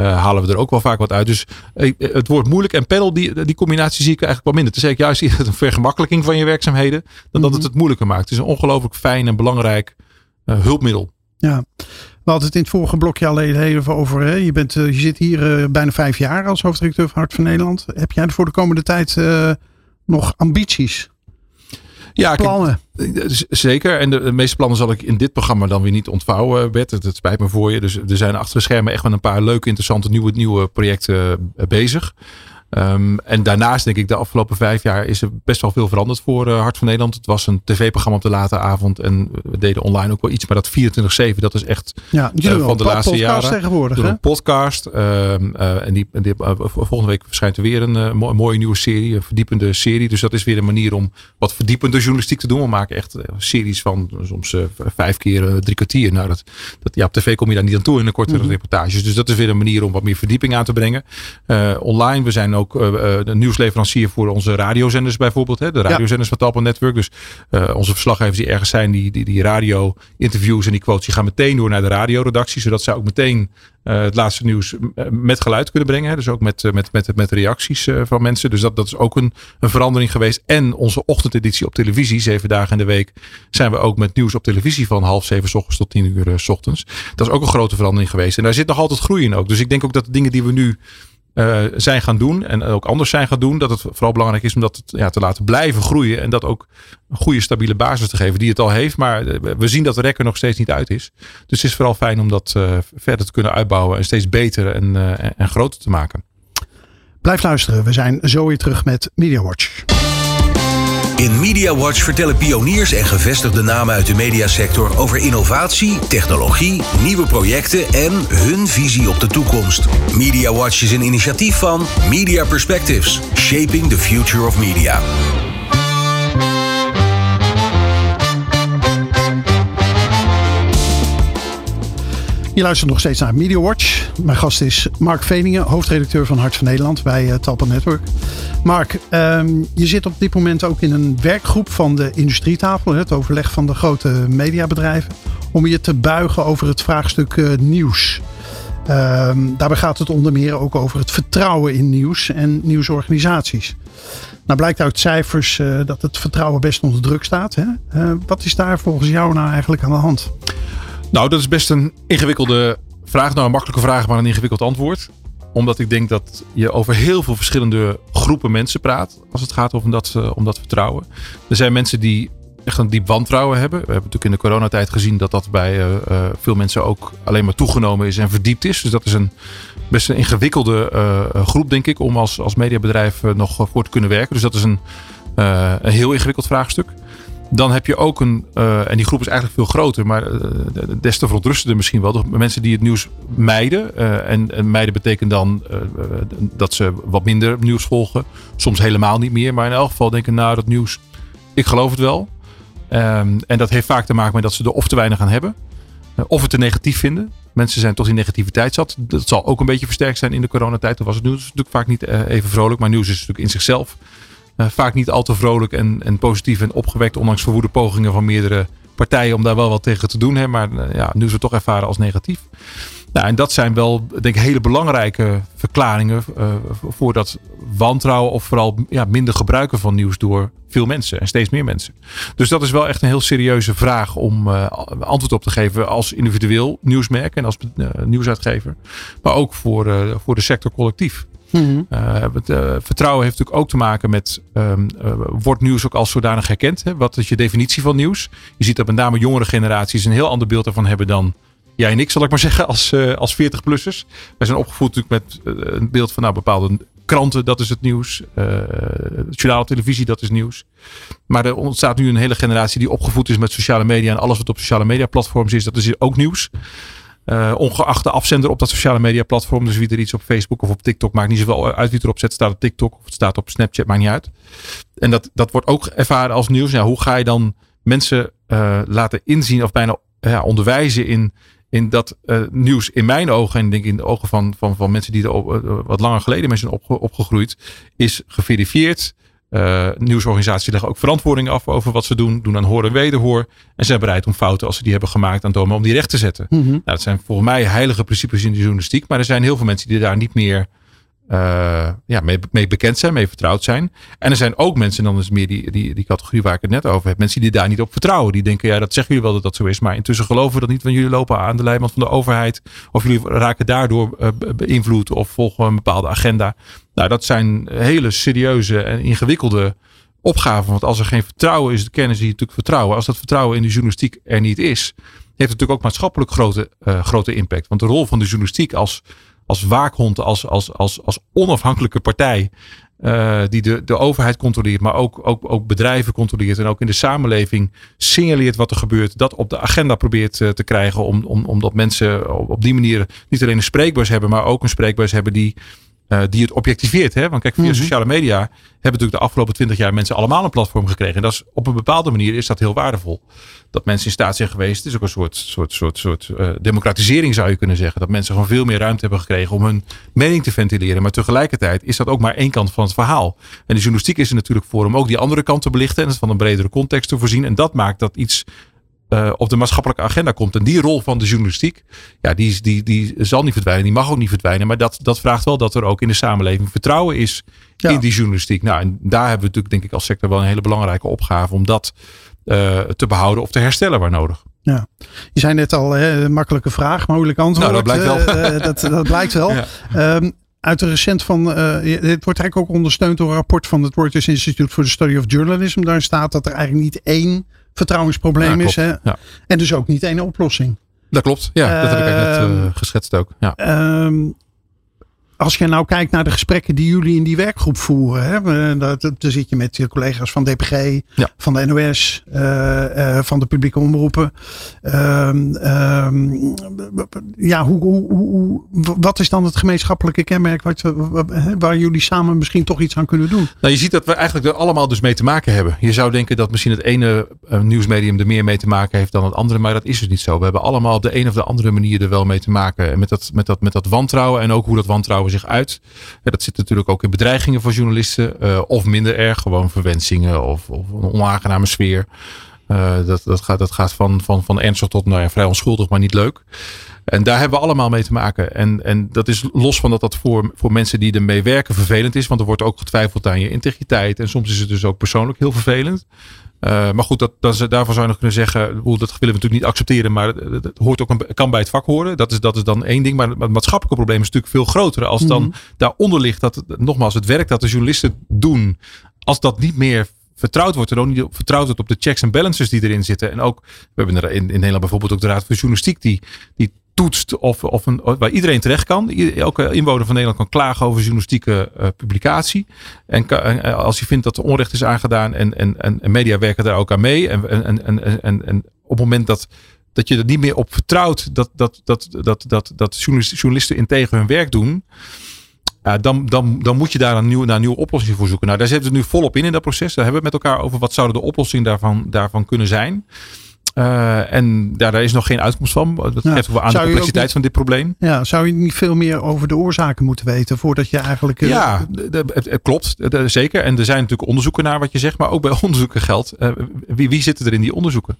halen we er ook wel vaak wat uit. Dus uh, het wordt moeilijk. En panel, die, die combinatie zie ik eigenlijk wel minder. Het is eigenlijk juist een vergemakkelijking van je werkzaamheden. Dan dat het mhm. het moeilijker maakt. Het is een ongelooflijk fijn en belangrijk uh, hulpmiddel. Ja, we hadden het in het vorige blokje al even over. Hè? Je, bent, je zit hier bijna vijf jaar als hoofddirecteur van Hart van Nederland. Heb jij er voor de komende tijd nog ambities? Ja, plannen. zeker. En de, meeste plannen zal ik in dit programma dan weer niet ontvouwen, Bert. Het, het spijt me voor je. Dus er zijn achter de schermen echt wel een paar leuke, interessante nieuwe, nieuwe projecten eh, bezig. Um, en daarnaast denk ik de afgelopen vijf jaar is er best wel veel veranderd voor uh, Hart van Nederland. Het was een tv-programma op de late avond en we deden online ook wel iets. Maar dat 24-7, dat is echt ja, uh, van de laatste jaren. tegenwoordig. Door een podcast. Um, uh, en die, die volgende week verschijnt er weer een mooie nieuwe serie, een verdiepende serie. Dus dat is weer een manier om wat verdiepende journalistiek te doen. We maken echt series van soms vijf keer drie kwartier. Nou, dat, dat, ja, op tv kom je daar niet aan toe in een kortere mm -hmm. reportages. Dus dat is weer een manier om wat meer verdieping aan te brengen. online, we zijn ook ook uh, de nieuwsleverancier voor onze radiozenders bijvoorbeeld. Hè? De radiozenders van Talpa Network. Dus uh, onze verslaggevers die ergens zijn, die, die, die radio interviews en die quotes, die gaan meteen door naar de radioredactie. Zodat zij ook meteen het laatste nieuws met geluid kunnen brengen. Hè? Dus ook met, met, met, met reacties van mensen. Dus dat, dat is ook een, een verandering geweest. En onze ochtendeditie op televisie, zeven dagen in de week, zijn we ook met nieuws op televisie van half zeven s ochtends tot tien uur s ochtends. Dat is ook een grote verandering geweest. En daar zit nog altijd groei in ook. Dus ik denk ook dat de dingen die we nu uh, zijn gaan doen en ook anders zijn gaan doen. Dat het vooral belangrijk is om dat ja, te laten blijven groeien. En dat ook een goede stabiele basis te geven die het al heeft. Maar eh, we zien dat de rekker nog steeds niet uit is. Dus het is vooral fijn om dat uh, verder te kunnen uitbouwen en steeds beter en, en groter te maken. Blijf luisteren. We zijn zo weer terug met Media Watch. In Media Watch vertellen pioniers en gevestigde namen uit de mediasector over innovatie, technologie, nieuwe projecten en hun visie op de toekomst. Media Watch is een initiatief van Media Perspectives, Shaping the Future of Media. Je luistert nog steeds naar Media Watch. Mijn gast is Mark Veningen, hoofdredacteur van Hart van Nederland bij uh, Talpa Network. Mark, um, je zit op dit moment ook in een werkgroep van de industrietafel, het overleg van de grote mediabedrijven, om je te buigen over het vraagstuk uh, nieuws. Um, daarbij gaat het onder meer ook over het vertrouwen in nieuws en nieuwsorganisaties. Nou blijkt uit cijfers uh, dat het vertrouwen best onder druk staat. Hè? wat is daar volgens jou nou eigenlijk aan de hand? Nou, dat is best een ingewikkelde vraag. Nou, een makkelijke vraag, maar een ingewikkeld antwoord. Omdat ik denk dat je over heel veel verschillende groepen mensen praat. Als het gaat om dat, uh, om dat vertrouwen. Er zijn mensen die echt een diep wantrouwen hebben. We hebben natuurlijk in de coronatijd gezien dat dat bij veel mensen ook alleen maar toegenomen is en verdiept is. Dus dat is een best een ingewikkelde groep, denk ik, om als, als mediabedrijf nog voor te kunnen werken. Dus dat is een, een heel ingewikkeld vraagstuk. Dan heb je ook een, uh, en die groep is eigenlijk veel groter, maar uh, des te verontrustender misschien wel. Mensen die het nieuws mijden. Uh, en, en, mijden betekent dan dat ze wat minder nieuws volgen. Soms helemaal niet meer, maar in elk geval denken, nou dat nieuws, ik geloof het wel. Um, en dat heeft vaak te maken met dat ze er of te weinig aan hebben. of het te negatief vinden. Mensen zijn toch in negativiteit zat. Dat zal ook een beetje versterkt zijn in de coronatijd. Toen was het nieuws natuurlijk vaak niet even vrolijk. Maar nieuws is natuurlijk in zichzelf vaak niet al te vrolijk en, en positief en opgewekt. Ondanks verwoede pogingen van meerdere partijen om daar wel wat tegen te doen. Hè, maar uh, ja, nu is het toch ervaren als negatief. Nou, en dat zijn wel, denk ik, hele belangrijke verklaringen uh, voor dat wantrouwen of vooral ja, minder gebruiken van nieuws door veel mensen en steeds meer mensen. Dus dat is wel echt een heel serieuze vraag om uh, antwoord op te geven als individueel nieuwsmerk en als nieuwsuitgever. Maar ook voor, voor de sector collectief. Mm het vertrouwen heeft natuurlijk ook te maken met, um, wordt nieuws ook als zodanig herkend? Hè? Wat is je definitie van nieuws? Je ziet dat met name jongere generaties een heel ander beeld ervan hebben dan jij en ik, zal ik maar *laughs* zeggen, als, als 40-plussers. Wij zijn opgevoed natuurlijk met een beeld van nou, bepaalde kranten, dat is het nieuws. Uh, televisie, dat is nieuws. Maar er ontstaat nu een hele generatie die opgevoed is met sociale media. En alles wat op sociale media platforms is, dat is ook nieuws. Uh, ongeacht de afzender op dat sociale media platform. Dus wie er iets op Facebook of op TikTok maakt niet zoveel uit wie erop zet. Staat op TikTok of het staat op Snapchat, maakt niet uit. En dat, dat wordt ook ervaren als nieuws. Ja, hoe ga je dan mensen uh, laten inzien of bijna ja, onderwijzen in, in dat uh, nieuws in mijn ogen en denk in de ogen van, van, van mensen die er wat langer geleden mee zijn opge, opgegroeid, is geverifieerd. Uh, nieuwsorganisaties leggen ook verantwoording af over wat ze doen. Doen aan hoor en wederhoor. En zijn bereid om fouten als ze die hebben gemaakt aan domen om die recht te zetten. Mm -hmm. nou, dat zijn volgens mij heilige principes in de journalistiek. Maar er zijn heel veel mensen die daar niet meer uh, ja, mee, mee, bekend zijn, mee vertrouwd zijn. En er zijn ook mensen, dan is meer die, die, die categorie waar ik het net over heb. Mensen die daar niet op vertrouwen. Die denken, ja, dat zeggen jullie wel dat dat zo is. Maar intussen geloven we dat niet, want jullie lopen aan de leiband van de overheid. Of jullie raken daardoor uh, beïnvloed of volgen een bepaalde agenda. Nou, dat zijn hele serieuze en ingewikkelde opgaven. Want als er geen vertrouwen is, de kennis die natuurlijk vertrouwen. Als dat vertrouwen in de journalistiek er niet is, heeft het natuurlijk ook maatschappelijk grote, uh, grote impact. Want de rol van de journalistiek als als waakhond, als, als, als, als onafhankelijke partij. Uh, die de, de overheid controleert, maar ook, ook, ook bedrijven controleert. En ook in de samenleving signaleert wat er gebeurt. Dat op de agenda probeert uh, te krijgen. Om, om, omdat mensen op, op die manier niet alleen een spreekbuis hebben, maar ook een spreekbuis hebben die uh, die het objectiveert. Hè? Want kijk, via mm -hmm. sociale media hebben natuurlijk de afgelopen twintig jaar mensen allemaal een platform gekregen. En dat is, op een bepaalde manier is dat heel waardevol. Dat mensen in staat zijn geweest. Het is ook een soort, soort, soort, soort uh, democratisering zou je kunnen zeggen. Dat mensen gewoon veel meer ruimte hebben gekregen om hun mening te ventileren. Maar tegelijkertijd is dat ook maar één kant van het verhaal. En de journalistiek is er natuurlijk voor om ook die andere kant te belichten. En het van een bredere context te voorzien. En dat maakt dat iets uh, op de maatschappelijke agenda komt. En die rol van de journalistiek, ja, die, die, die zal niet verdwijnen. Die mag ook niet verdwijnen. Maar dat, dat vraagt wel dat er ook in de samenleving vertrouwen is ja. in die journalistiek. Nou, en daar hebben we natuurlijk, denk ik, als sector wel een hele belangrijke opgave om dat uh, te behouden of te herstellen waar nodig. Ja, je zei net al, hè, makkelijke vraag, moeilijk antwoord. Nou, dat blijkt wel. Uh, dat, dat blijkt wel. *laughs* Ja. Um, uit de recent van, uh, dit wordt eigenlijk ook ondersteund door een rapport van het Reuters Institute for the Study of Journalism. Daar staat dat er eigenlijk niet één vertrouwensprobleem ja, is. Hè? Ja. En dus ook niet één oplossing. Dat klopt, ja, dat heb ik net uh, geschetst ook. Ja. Um, als je nou kijkt naar de gesprekken die jullie in die werkgroep voeren. Hè, daar, daar zit je met je collega's van DPG, ja. van de NOS, uh, uh, van de publieke omroepen. Um, um, ja, hoe, hoe, hoe, wat is dan het gemeenschappelijke kenmerk wat, waar jullie samen misschien toch iets aan kunnen doen? Nou, je ziet dat we eigenlijk er allemaal dus mee te maken hebben. Je zou denken dat misschien het ene uh, nieuwsmedium er meer mee te maken heeft dan het andere. Maar dat is dus niet zo. We hebben allemaal op de een of de andere manier er wel mee te maken. Met dat, met dat, met dat wantrouwen en ook hoe dat wantrouwen zich uit. Dat zit natuurlijk ook in bedreigingen voor journalisten. Uh, of minder erg, gewoon verwensingen of, of een onaangename sfeer. Uh, dat, dat, gaat, dat gaat van, van, van ernstig tot nou vrij onschuldig, maar niet leuk. En daar hebben we allemaal mee te maken. En, en dat is los van dat dat voor, voor mensen die ermee werken vervelend is. Want er wordt ook getwijfeld aan je integriteit. En soms is het dus ook persoonlijk heel vervelend. Uh, maar goed, dat, dat, daarvan zou je nog kunnen zeggen, dat willen we natuurlijk niet accepteren, maar het, het hoort ook een, kan bij het vak horen. Dat is, dat is dan één ding. Maar het maatschappelijke probleem is natuurlijk veel groter. Als dan mm -hmm. daaronder ligt dat, nogmaals, het werk dat de journalisten doen, als dat niet meer vertrouwd wordt en ook niet vertrouwd wordt op de checks en balances die erin zitten. En ook, we hebben er in, in Nederland bijvoorbeeld ook de Raad voor Journalistiek die, die toetst of, of een, waar iedereen terecht kan. Elke inwoner van Nederland kan klagen over journalistieke uh, publicatie. En uh, als hij vindt dat er onrecht is aangedaan en, en, en, media werken daar ook aan mee. En, en, en, en, en op het moment dat, dat je er niet meer op vertrouwt dat, dat, dat, dat, dat, dat journalisten integer hun werk doen. Dan, dan, dan moet je daar een nieuwe, naar nieuwe oplossing voor zoeken. Nou, daar zitten we nu volop in in dat proces. Daar hebben we het met elkaar over wat zouden de oplossingen daarvan, daarvan kunnen zijn. Uh, en daar, daar is nog geen uitkomst van. Dat geeft wel aan de complexiteit van dit probleem. Ja, zou je niet veel meer over de oorzaken moeten weten voordat je eigenlijk. Uh, ja, het, klopt. zeker. En er zijn natuurlijk onderzoeken naar wat je zegt, maar ook bij *laughs* onderzoeken geldt. Uh, wie, wie zitten er in die onderzoeken?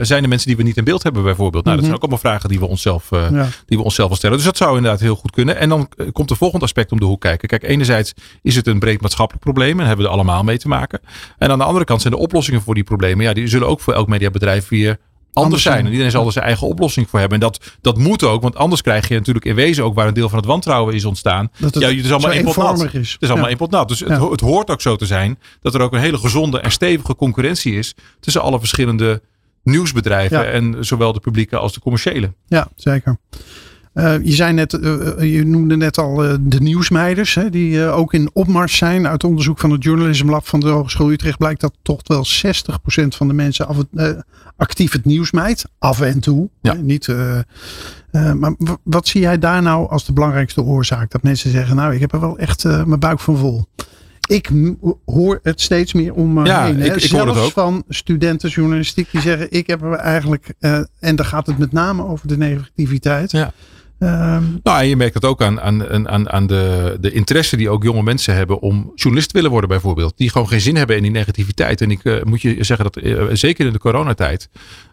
zijn er mensen die we niet in beeld hebben, bijvoorbeeld? Nou, dat zijn mhm. ook allemaal vragen die we onszelf, ja. die we onszelf wel stellen. Dus dat zou inderdaad heel goed kunnen. En dan komt de volgende aspect om de hoek kijken. Kijk, enerzijds is het een breed maatschappelijk probleem en hebben we er allemaal mee te maken. En aan de andere kant zijn de oplossingen voor die problemen, ja, die zullen ook voor elk mediabedrijf weer anders zijn. En iedereen zal er zijn eigen oplossing voor hebben. En dat, dat moet ook, want anders krijg je natuurlijk in wezen ook waar een deel van het wantrouwen is ontstaan. Dat het, ja, het is allemaal één pot nat. Is. Het is allemaal één pot nat. Dus het, het, hoort ook zo te zijn dat er ook een hele gezonde en stevige concurrentie is tussen alle verschillende nieuwsbedrijven en zowel de publieke als de commerciële. Ja, zeker. Uh, je, zei net, uh, je noemde net al uh, de nieuwsmeiders, hè, die ook in opmars zijn. Uit onderzoek van het Journalism Lab van de Hogeschool Utrecht blijkt dat toch wel 60% van de mensen af het, actief het nieuws meidt. Af en toe. Ja. niet, maar wat zie jij daar nou als de belangrijkste oorzaak? Dat mensen zeggen, nou ik heb er wel echt mijn buik van vol. Ik hoor het steeds meer om me ja, heen. Ik, ik Zelfs hoor het ook. van studenten journalistiek die zeggen, ik heb er eigenlijk, en dan gaat het met name over de negativiteit. Ja Um, nou, je merkt dat ook aan, aan, aan, aan de, de interesse die ook jonge mensen hebben om journalist willen worden, bijvoorbeeld. Die gewoon geen zin hebben in die negativiteit. En ik uh, moet je zeggen dat uh, zeker in de coronatijd.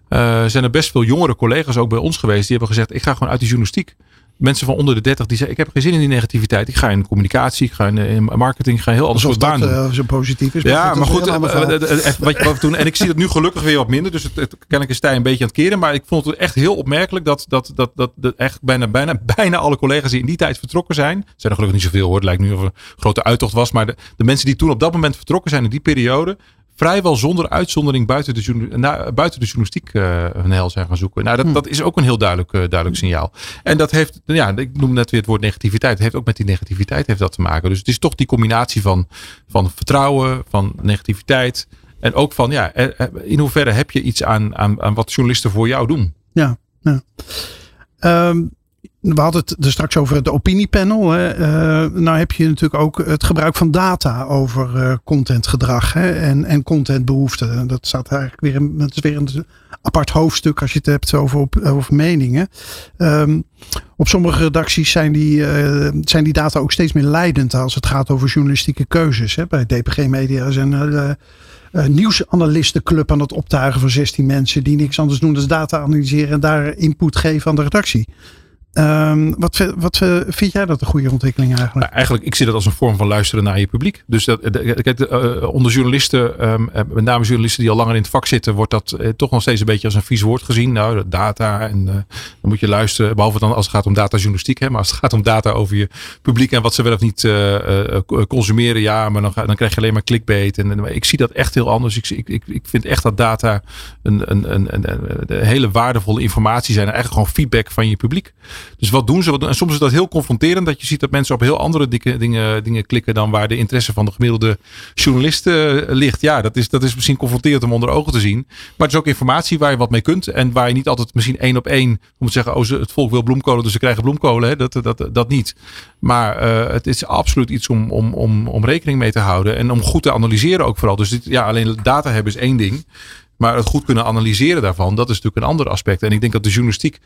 Uh, zijn er best veel jongere collega's ook bij ons geweest. Die hebben gezegd: Ik ga gewoon uit de journalistiek mensen van onder de 30 die zeggen: Ik heb geen zin in die negativiteit. Ik ga in communicatie, ik ga in, marketing, ik ga heel anders soort baan. Uh, zo positief is. Ja, maar goed. Wat je wat doen, en ik zie het nu gelukkig weer wat minder. Dus het, het kan ik een stij een beetje aan het keren. Maar ik vond het echt heel opmerkelijk dat, dat, dat, dat, dat echt bijna, bijna, *laughs* bijna alle collega's die in die tijd vertrokken zijn. zijn er gelukkig niet zoveel hoor. Het lijkt nu of een grote uittocht was. Maar de, de mensen die toen op dat moment vertrokken zijn in die periode vrijwel zonder uitzondering buiten de, buiten de journalistiek hun heil zijn gaan zoeken. Nou, dat, hmm. dat is ook een heel duidelijk, uh, duidelijk signaal. En dat heeft, ja, ik noem net weer het woord negativiteit. Het heeft ook met die negativiteit heeft dat te maken. Dus het is toch die combinatie van, van vertrouwen, van negativiteit. En ook van, ja, eh, in hoeverre heb je iets aan, aan, aan wat journalisten voor jou doen? Ja, ja. Um, we hadden het er straks over het opiniepanel. Hè. Uh, nou heb je natuurlijk ook het gebruik van data over uh, contentgedrag hè, en, en contentbehoeften. Dat staat eigenlijk weer, een, dat is weer een apart hoofdstuk als je het hebt over, over meningen. Um, op sommige redacties zijn die, uh, zijn die data ook steeds meer leidend als het gaat over journalistieke keuzes. Hè. Bij DPG Media zijn er uh, nieuwsanalystenclub aan het optuigen van 16 mensen die niks anders doen dan data analyseren en daar input geven aan de redactie. Um, wat, wat vind jij dat een goede ontwikkeling eigenlijk? Nou, eigenlijk, ik zie dat als een vorm van luisteren naar je publiek. Dus dat, kijk, uh, onder journalisten, um, met name journalisten die al langer in het vak zitten, wordt dat toch nog steeds een beetje als een vies woord gezien. Nou, data en dan moet je luisteren. Behalve dan als het gaat om datajournalistiek. Hè, maar als het gaat om data over je publiek en wat ze wel of niet consumeren. Ja, maar dan, dan krijg je alleen maar clickbait. En, ik zie dat echt heel anders. Ik, ik, ik, vind echt dat data een, een, een, een, hele waardevolle informatie zijn. En eigenlijk gewoon feedback van je publiek. Dus wat doen ze? En soms is dat heel confronterend. Dat je ziet dat mensen op heel andere dingen, dingen klikken dan waar de interesse van de gemiddelde journalist uh, ligt. Ja, dat is, dat is misschien confronterend om onder ogen te zien. Maar het is ook informatie waar je wat mee kunt. En waar je niet altijd misschien één op één moet zeggen. Oh, het volk wil bloemkolen, dus ze krijgen bloemkolen. Hè? Dat, dat, dat niet. Maar uh, het is absoluut iets om, om, om, om rekening mee te houden. En om goed te analyseren ook vooral. Dus dit, ja, alleen data hebben is één ding. Maar het goed kunnen analyseren daarvan, dat is natuurlijk een ander aspect. En ik denk dat de journalistiek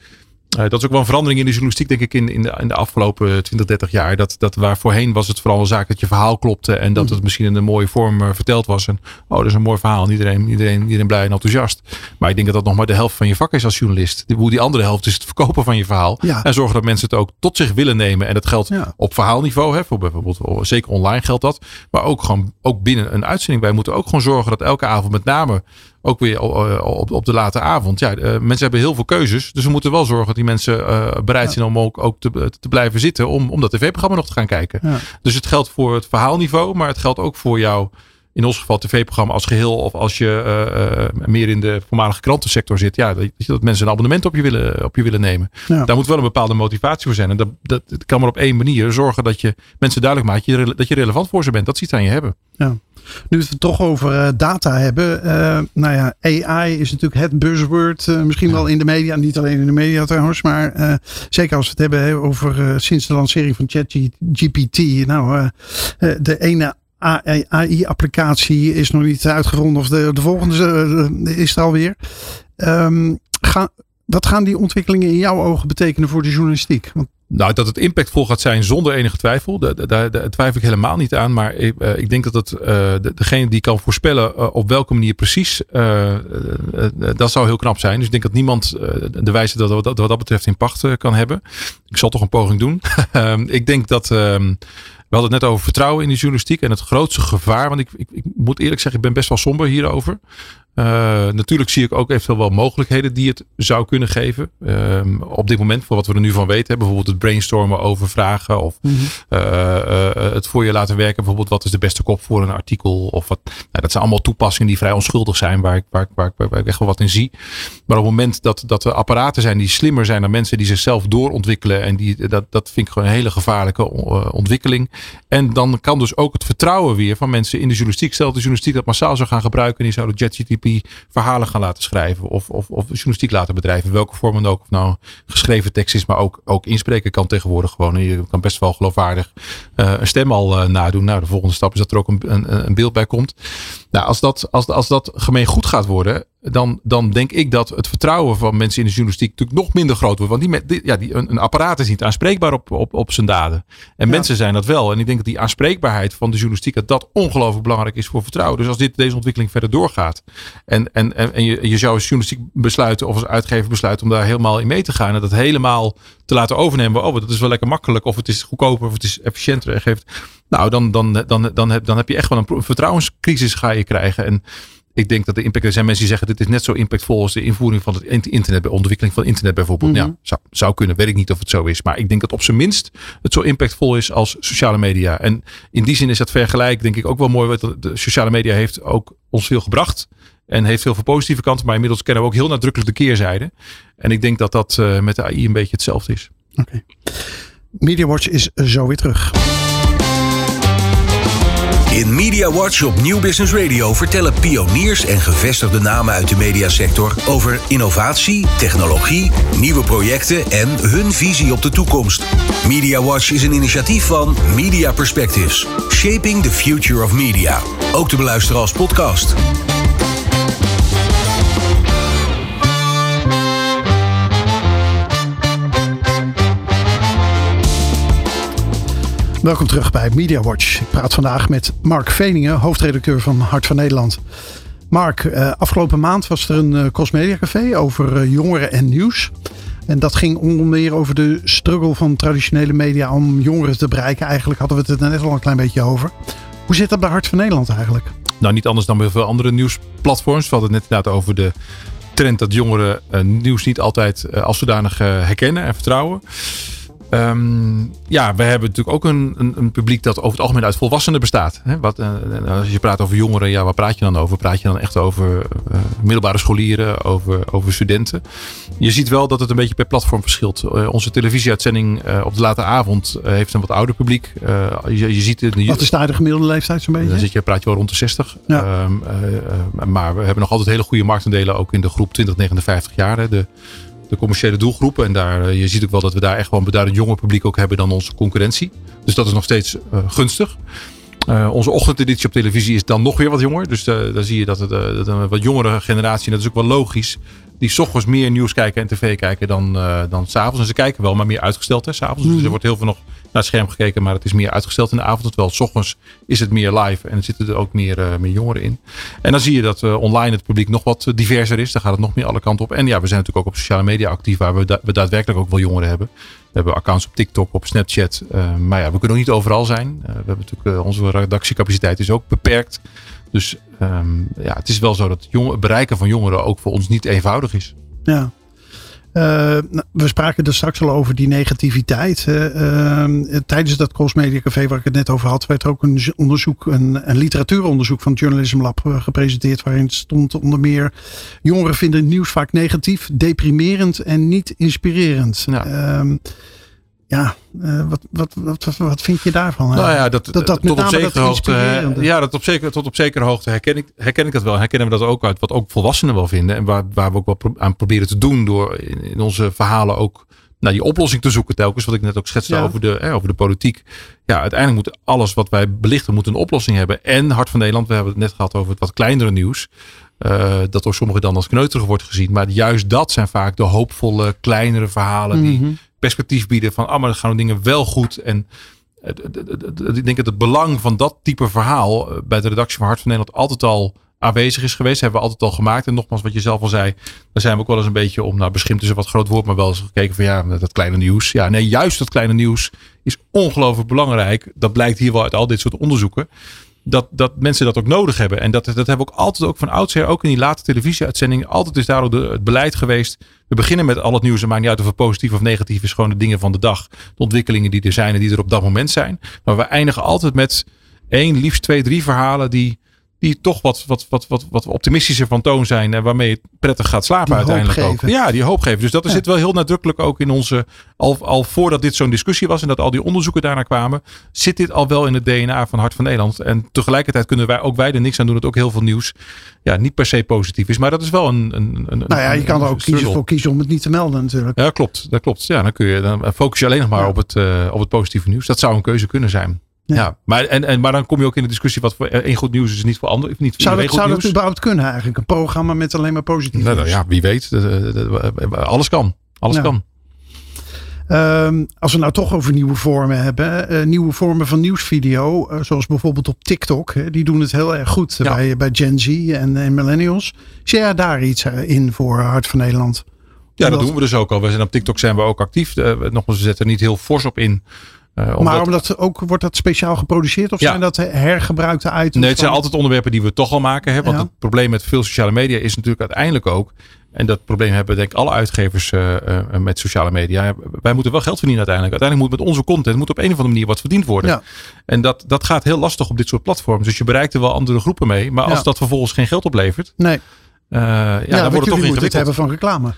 uh, dat is ook wel een verandering in de journalistiek, denk ik, in, in, de, in de afgelopen 20, 30 jaar. Dat, dat waar voorheen was het vooral een zaak dat je verhaal klopte en dat mm. het misschien in een mooie vorm uh, verteld was. En oh, dat is een mooi verhaal. Iedereen, iedereen, iedereen blij en enthousiast. Maar ik denk dat dat nog maar de helft van je vak is als journalist. Hoe die andere helft is het verkopen van je verhaal. Ja. En zorgen dat mensen het ook tot zich willen nemen. En dat geldt ja. op verhaalniveau. Hè, voor bijvoorbeeld, oh, zeker online geldt dat. Maar ook gewoon ook binnen een uitzending. Wij moeten ook gewoon zorgen dat elke avond met name ook weer op, op de late avond. Ja, uh, mensen hebben heel veel keuzes. Dus we moeten wel zorgen dat die mensen bereid zijn om ook, ook te, te blijven zitten. Om, om dat tv-programma nog te gaan kijken. Ja. Dus het geldt voor het verhaalniveau. Maar het geldt ook voor jouw in ons geval tv-programma als geheel. Of als je meer in de voormalige krantensector zit. Ja, dat, dat mensen een abonnement op je willen, op je willen nemen. Daar moet wel een bepaalde motivatie voor zijn. En dat, dat, kan maar op één manier. Zorgen dat je mensen duidelijk maakt dat je relevant voor ze bent. Dat ziet aan je hebben. Ja. Nu we het toch over data hebben. nou ja, AI is natuurlijk het buzzword. misschien wel in de media. Niet alleen in de media trouwens. Maar zeker als we het hebben over sinds de lancering van ChatGPT. Nou, de ene AI-applicatie is nog niet uitgeronden of de, de volgende is er alweer. Um, ga, wat gaan die ontwikkelingen in jouw ogen betekenen voor de journalistiek? Want nou, dat het impactvol gaat zijn zonder enige twijfel. Daar, daar, twijfel ik helemaal niet aan. Maar ik, uh, ik denk dat het, uh, degene die kan voorspellen uh, op welke manier precies, dat zou heel knap zijn. Dus ik denk dat niemand de wijze dat, wat dat betreft in pacht kan hebben. Ik zal toch een poging doen. *laughs* Ehm, ik denk dat ehm, we hadden het net over vertrouwen in de journalistiek en het grootste gevaar. Want ik, ik, ik moet eerlijk zeggen, ik ben best wel somber hierover. Uh, natuurlijk zie ik ook eventueel wel mogelijkheden die het zou kunnen geven. Uh, op dit moment, voor wat we er nu van weten. Bijvoorbeeld het brainstormen over vragen. Of mm -hmm. uh, het voor je laten werken. Bijvoorbeeld wat is de beste kop voor een artikel. Of wat, nou, dat zijn allemaal toepassingen die vrij onschuldig zijn. Waar ik, waar, waar, waar, waar ik echt wel wat in zie. Maar op het moment dat, dat er apparaten zijn die slimmer zijn dan mensen die zichzelf doorontwikkelen. En die, dat, dat vind ik gewoon een hele gevaarlijke ontwikkeling. En dan kan dus ook het vertrouwen weer van mensen in de journalistiek. Stel de journalistiek dat massaal zou gaan gebruiken. En die zouden JetGTP verhalen gaan laten schrijven. Of, of, of journalistiek laten bedrijven. Welke vorm dan ook. Of nou geschreven tekst is, maar ook, ook inspreken kan tegenwoordig gewoon. Je kan best wel geloofwaardig uh, een stem al uh, nadoen. Nou, de volgende stap is dat er ook een, een, een beeld bij komt. Nou, als dat, als, als dat gemeen goed gaat worden, dan, dan denk ik dat het vertrouwen van mensen in de journalistiek natuurlijk nog minder groot wordt. Want die, die ja, die, een, een, apparaat is niet aanspreekbaar op, op, op zijn daden. En mensen zijn dat wel. En ik denk dat die aanspreekbaarheid van de journalistiek, dat dat ongelooflijk belangrijk is voor vertrouwen. Dus als dit, deze ontwikkeling verder doorgaat en, en, en, en je, je zou als journalistiek besluiten of als uitgever besluiten om daar helemaal in mee te gaan en dat helemaal te laten overnemen. Oh, dat is wel lekker makkelijk of het is goedkoper of het is efficiënter en geeft nou, dan, dan, dan, dan, heb, dan heb je echt wel een vertrouwenscrisis ga je krijgen. En ik denk dat de impact, er zijn mensen die zeggen dit is net zo impactvol als de invoering van het internet, de ontwikkeling van internet bijvoorbeeld. Mm Ja, zou, zou kunnen, weet ik niet of het zo is. Maar ik denk dat op zijn minst het zo impactvol is als sociale media. En in die zin is dat vergelijk denk ik ook wel mooi. Want de sociale media heeft ook ons veel gebracht. En heeft heel veel positieve kanten. Maar inmiddels kennen we ook heel nadrukkelijk de keerzijde. En ik denk dat dat uh, met de AI een beetje hetzelfde is. Oké. Okay. MediaWatch is zo weer terug. In Media Watch op Nieuw Business Radio vertellen pioniers en gevestigde namen uit de mediasector over innovatie, technologie, nieuwe projecten en hun visie op de toekomst. Media Watch is een initiatief van Media Perspectives, Shaping the Future of Media. Ook te beluisteren als podcast. Welkom terug bij Media Watch. Ik praat vandaag met Mark Veningen, hoofdredacteur van Hart van Nederland. Mark, eh, afgelopen maand was er een uh, Crossmedia Café over uh, jongeren en nieuws. En dat ging onder meer over de struggle van traditionele media om jongeren te bereiken. Eigenlijk hadden we het er net al een klein beetje over. Hoe zit dat bij Hart van Nederland eigenlijk? Nou, niet anders dan bij veel andere nieuwsplatforms. We hadden het net inderdaad over de trend dat jongeren nieuws niet altijd als zodanig herkennen en vertrouwen. Um, ja, we hebben natuurlijk ook een, een, een, publiek dat over het algemeen uit volwassenen bestaat. Hè? Wat, uh, als je praat over jongeren, ja, waar praat je dan over? Praat je dan echt over uh, middelbare scholieren, over, over studenten? Je ziet wel dat het een beetje per platform verschilt. Uh, onze televisieuitzending op de late avond heeft een wat ouder publiek. Je, je, ziet de, wat is daar de gemiddelde leeftijd zo'n beetje? Dan zit je, praat je wel rond de 60. Ja. Um, maar we hebben nog altijd hele goede marktendelen ook in de groep 20-59 jaar. Hè? De, de commerciële doelgroepen. En daar, eh, je ziet ook wel dat we daar echt wel een beduidend jonger publiek ook hebben dan onze concurrentie. Dus dat is nog steeds uh, gunstig. Uh, onze ochtendeditie op televisie is dan nog weer wat jonger. Dus uh, dan zie je dat het dat een wat jongere generatie, en dat is ook wel logisch, die s ochtends meer nieuws kijken en tv kijken dan, dan s'avonds. En ze kijken wel, maar meer uitgesteld hè, s'avonds. Mm. Dus er wordt heel veel nog naar het scherm gekeken, maar het is meer uitgesteld in de avond. Terwijl s ochtends is het meer live en er zitten er ook meer, meer jongeren in. En dan zie je dat online het publiek nog wat diverser is. Daar gaat het nog meer alle kanten op. En ja, we zijn natuurlijk ook op sociale media actief, waar we, da we daadwerkelijk ook wel jongeren hebben. We hebben accounts op TikTok, op Snapchat. maar ja, we kunnen ook niet overal zijn. we hebben natuurlijk, onze redactiecapaciteit is ook beperkt. Dus um, ja, het is wel zo dat het bereiken van jongeren ook voor ons niet eenvoudig is. Ja. Uh, nou, we spraken er straks al over die negativiteit. Uh, tijdens dat Crossmedia Café waar ik het net over had, werd er ook een onderzoek, een, een literatuuronderzoek van het Journalism Lab gepresenteerd. Waarin stond onder meer: jongeren vinden het nieuws vaak negatief, deprimerend en niet inspirerend. Ja. Ja, uh, wat, wat, wat, wat vind je daarvan? Nou ja, dat, dat, dat tot op zekere hoogte. Ja, dat op zeker, tot op zekere hoogte herken ik, herken ik dat wel. Herkennen we dat ook uit wat ook volwassenen wel vinden. En waar, waar we ook wel aan proberen te doen door in, in onze verhalen ook naar die oplossing te zoeken telkens. Wat ik net ook schetste over, de, eh, over de politiek. Ja, uiteindelijk moet alles wat wij belichten moet een oplossing hebben. En Hart van Nederland, we hebben het net gehad over het wat kleinere nieuws. Uh, dat door sommigen dan als kneuterig wordt gezien. Maar juist dat zijn vaak de hoopvolle, kleinere verhalen. Die mhm perspectief bieden van, ah, maar dan gaan de dingen wel goed. En ik denk dat het belang van dat type verhaal eh, bij de redactie van Hart van Nederland altijd al aanwezig is geweest. Hebben we altijd al gemaakt. En nogmaals, wat je zelf al zei, daar zijn we ook wel eens een beetje om, nou, beschimpt is een wat groot woord, maar wel eens gekeken van ja, dat kleine nieuws. Ja, nee, juist dat kleine nieuws is ongelooflijk belangrijk. Dat blijkt hier wel uit al dit soort onderzoeken dat, dat mensen dat ook nodig hebben. En dat, dat hebben we ook altijd ook van oudsher, ook in die late televisieuitzendingen, altijd is daar ook de, het beleid geweest. We beginnen met al het nieuws. Het maakt niet uit of het positief of negatief is. Gewoon de dingen van de dag. De ontwikkelingen die er zijn en die er op dat moment zijn. Maar we eindigen altijd met één, liefst twee, drie verhalen die die toch wat, wat, wat, wat, wat optimistischer van toon zijn. En waarmee je prettig gaat slapen uiteindelijk ook. Ja, die hoop geven. Dus dat zit wel heel nadrukkelijk ook in onze. Al, al voordat dit zo'n discussie was en dat al die onderzoeken daarna kwamen, zit dit al wel in het DNA van Hart van Nederland. En tegelijkertijd kunnen wij ook wij er niks aan doen dat ook heel veel nieuws ja, niet per se positief is. Maar dat is wel een. een, een nou ja, je kan er ook kiezen voor kiezen om het niet te melden natuurlijk. Ja, klopt. Dat klopt. Ja, dan kun je dan focus je alleen nog maar op, het, uh, op het positieve nieuws. Dat zou een keuze kunnen zijn. Ja, maar, en, en, maar dan kom je ook in de discussie wat voor één goed nieuws is niet voor anderen. Niet voor zou dat, zou dat überhaupt kunnen eigenlijk? Een programma met alleen maar positief nou, nou, Ja, wie weet. Alles kan. Alles kan. Um, als we nou toch over nieuwe vormen hebben. Uh, nieuwe vormen van nieuwsvideo. Uh, zoals bijvoorbeeld op TikTok. Hè, die doen het heel erg goed bij, bij Gen Z en, en millennials. Zie jij daar iets eh, in voor Hart van Nederland? Ja, dat, doen we dus ook al. We zijn op TikTok zijn we ook actief. nogmaals, we zetten niet heel fors op in. Uh, omdat... Maar omdat ook, wordt dat speciaal geproduceerd of zijn dat hergebruikte items? Nee, het zijn altijd onderwerpen die we toch al maken. Hè? Want het probleem met veel sociale media is natuurlijk uiteindelijk ook. En dat probleem hebben denk ik alle uitgevers uh, uh, met sociale media. Wij moeten wel geld verdienen uiteindelijk. Uiteindelijk moet met onze content moet op een of andere manier wat verdiend worden. Ja. En dat, dat gaat heel lastig op dit soort platforms. Dus je bereikt er wel andere groepen mee. Maar als dat vervolgens geen geld oplevert. Nee. ja, ja, dan wordt het toch ingewikkeld. het hebben van reclame.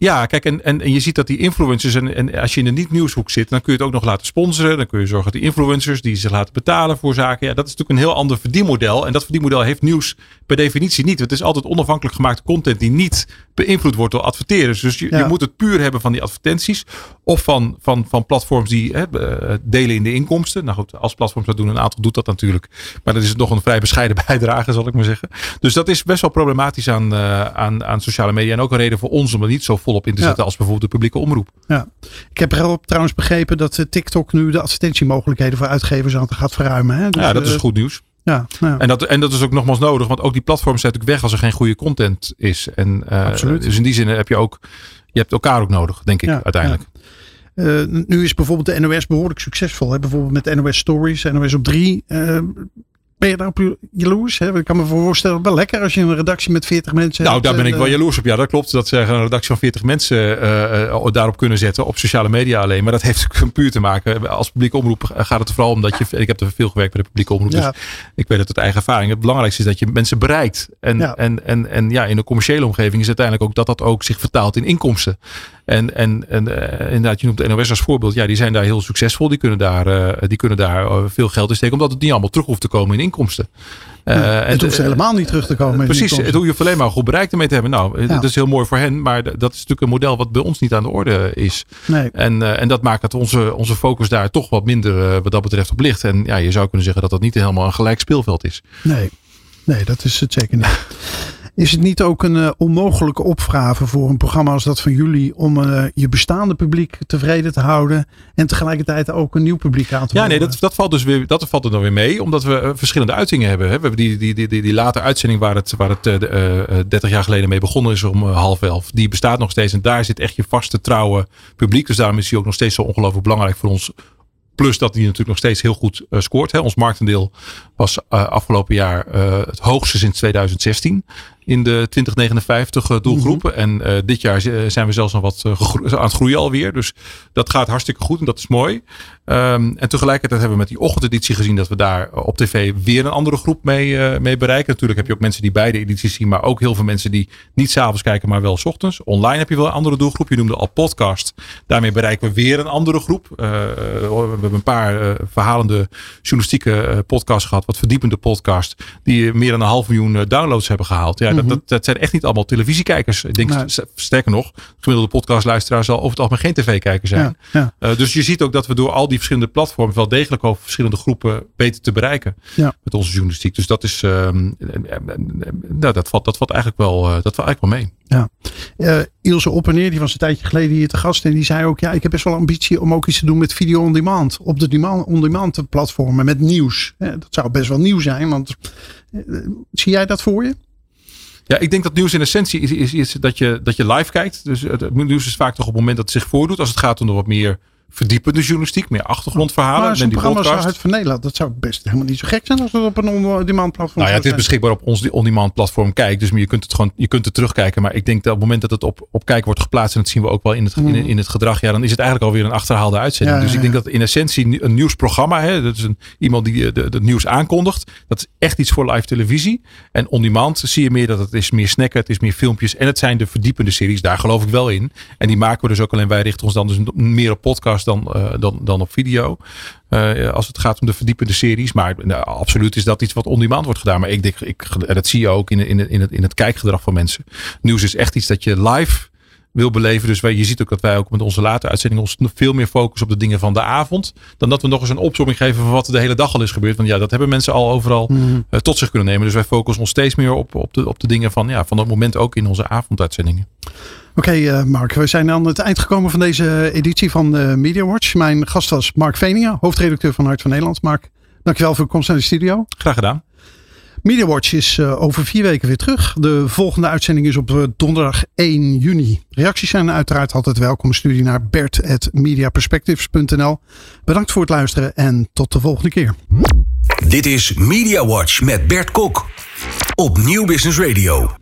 Ja, kijk, en, en, en je ziet dat die influencers, en, en als je in de niet-nieuwshoek zit, dan kun je het ook nog laten sponsoren. Dan kun je zorgen dat die influencers die zich laten betalen voor zaken. Ja, dat is natuurlijk een heel ander verdienmodel. En dat verdienmodel heeft nieuws per definitie niet. Het is altijd onafhankelijk gemaakte content die niet beïnvloed wordt door adverteerders. Dus je, je moet het puur hebben van die advertenties. Of van, van, van platforms die hè, eh, delen in de inkomsten. Nou goed, als platforms dat doen, een aantal doet dat natuurlijk. Maar dat is nog een vrij bescheiden *laughs* bijdrage, zal ik maar zeggen. Dus dat is best wel problematisch aan, uh, aan, aan sociale media. En ook een reden voor ons om er niet zo volop in te zetten als bijvoorbeeld de publieke omroep. Ja. Ik heb er trouwens begrepen dat eh, TikTok nu de advertentiemogelijkheden voor uitgevers aan gaat verruimen. Hè? Dus, ja, dat is goed nieuws. Ja, ja, En, dat, en dat is ook nogmaals nodig, want ook die platforms zijn natuurlijk weg als er geen goede content is. En, uh, Absoluut. Dus in die zin heb je ook, je hebt elkaar ook nodig, denk ik, uiteindelijk. Uh, nu is bijvoorbeeld de NOS behoorlijk succesvol. Hè? Bijvoorbeeld met NOS Stories, NOS op 3. Uh, ben je daarop jaloers? Hè? Ik kan me voorstellen, wel lekker als je een redactie met 40 mensen Nou, daar ben ik wel jaloers op. Ja, dat klopt. Dat ze een redactie van 40 mensen uh, daarop kunnen zetten. Op sociale media alleen. Maar dat heeft *laughs* puur te maken. Als publieke omroep gaat het er vooral om dat je... Ik heb er veel gewerkt bij de publieke omroep. Dus ik weet het uit eigen ervaring. Het belangrijkste is dat je mensen bereikt. En, en, en, en ja, in een commerciële omgeving is uiteindelijk ook dat dat ook zich vertaalt in inkomsten. En, en, en uh, inderdaad, je noemt de NOS als voorbeeld. Ja, die zijn daar heel succesvol. Die kunnen daar, uh, die kunnen daar veel geld in steken. Omdat het niet allemaal terug hoeft te komen in inkomsten. Uh, het hoeft helemaal niet terug te komen. Precies, het hoeft alleen maar goed bereik ermee te hebben. Nou, dat is heel mooi voor hen, maar dat is natuurlijk een model wat bij ons niet aan de orde is. Nee. En, uh, en dat maakt dat onze, onze focus daar toch wat minder uh, wat dat betreft op ligt. En ja, je zou kunnen zeggen dat dat niet helemaal een gelijk speelveld is. Nee, nee dat is het zeker niet. *laughs* Is het niet ook een uh, onmogelijke opgave voor een programma als dat van jullie om uh, je bestaande publiek tevreden te houden en tegelijkertijd ook een nieuw publiek aan te Ja, nee, dat, dat valt dus weer, dat valt er dan weer mee, omdat we uh, verschillende uitingen hebben. Hè. We hebben die, die, die, die, die late uitzending waar het, waar het 30 jaar geleden mee begonnen is om half elf. Die bestaat nog steeds en daar zit echt je vaste trouwe publiek. Dus daarom is die ook nog steeds zo ongelooflijk belangrijk voor ons Plus dat die natuurlijk nog steeds heel goed uh, scoort. Hè. Ons marktendeel was uh, afgelopen jaar uh, het hoogste sinds 2016 in de 2059 doelgroepen. En dit jaar zijn we zelfs nog wat aan het groeien alweer. Dus dat gaat hartstikke goed en dat is mooi. Um, en tegelijkertijd hebben we met die ochtendeditie gezien dat we daar op tv weer een andere groep mee, mee bereiken. Natuurlijk heb je ook mensen die beide edities zien, maar ook heel veel mensen die niet s'avonds kijken, maar wel s ochtends. Online heb je wel een andere doelgroep. Je noemde al podcast. Daarmee bereiken we weer een andere groep. Uh, we hebben een paar uh, verhalende journalistieke podcasts gehad, wat verdiepende podcast, die meer dan een half miljoen downloads hebben gehaald. Ja, -hmm. dat, dat, zijn echt niet allemaal televisiekijkers. Ik denk, nee. sterker nog, gemiddelde podcastluisteraar zal over het algemeen geen tv-kijker zijn. Ja, ja. dus je ziet ook dat we door al die verschillende platforms wel degelijk over verschillende groepen beter te bereiken ja. met onze journalistiek. Dus dat is, um, nou, dat valt, dat valt eigenlijk wel, dat valt eigenlijk wel mee. Ja. Uh, Ilse Oppeneer, die was een tijdje geleden hier te gast. En die zei ook, ja, ik heb best wel ambitie om ook iets te doen met video on demand. Op de on-demand platformen met nieuws. dat zou best wel nieuw zijn, want zie jij dat voor je? Ja, ik denk dat nieuws in essentie is, is, is, dat, je, dat je live kijkt. Dus het nieuws is vaak toch op het moment dat het zich voordoet. Als het gaat om de wat meer verdiepende journalistiek, meer achtergrondverhalen. Maar zo'n programma zoals uit van Nederland, dat zou best helemaal niet zo gek zijn als het op een on-demand platform Nou ja, het is beschikbaar op ons on-demand platform Kijk, dus je kunt het gewoon, je kunt het terugkijken. Maar ik denk dat op het moment dat het op, op Kijk wordt geplaatst, en dat zien we ook wel in het, in, in, het gedrag, ja, dan is het eigenlijk alweer een achterhaalde uitzending. Ja, dus ik denk dat in essentie een nieuwsprogramma, hè, dat is een, iemand die het nieuws aankondigt, dat is echt iets voor live televisie. En on-demand zie je meer dat het is meer snacken, het is meer filmpjes en het zijn de verdiepende series, daar geloof ik wel in. En die maken we dus ook alleen, wij richten ons dan dus meer op podcast dan, uh, dan dan op video. Uh, als het gaat om de verdiepende series. Maar nou, absoluut is dat iets wat on-demand wordt gedaan. Maar ik denk, ik, dat zie je ook in, in, in, het, in het kijkgedrag van mensen. Nieuws is echt iets dat je live wil beleven. Dus wij, je ziet ook dat wij ook met onze late uitzendingen ons veel meer focussen op de dingen van de avond. Dan dat we nog eens een opzomming geven van wat er de hele dag al is gebeurd. Want ja, dat hebben mensen al overal mm. uh, tot zich kunnen nemen. Dus wij focussen ons steeds meer op, op, de, op de dingen van, ja, van dat moment ook in onze avonduitzendingen. Oké, okay, uh, Mark, we zijn aan het eind gekomen van deze editie van uh, Media Watch. Mijn gast was Mark Venia, hoofdredacteur van Hart van Nederland. Mark, dankjewel voor de komst naar de studio. Graag gedaan. Media Watch is uh, over vier weken weer terug. De volgende uitzending is op donderdag 1 juni. Reacties zijn uiteraard altijd welkom. Stuur naar bert.mediaperspectives.nl Bedankt voor het luisteren en tot de volgende keer. Dit is Media Watch met Bert Kok op Nieuw Business Radio.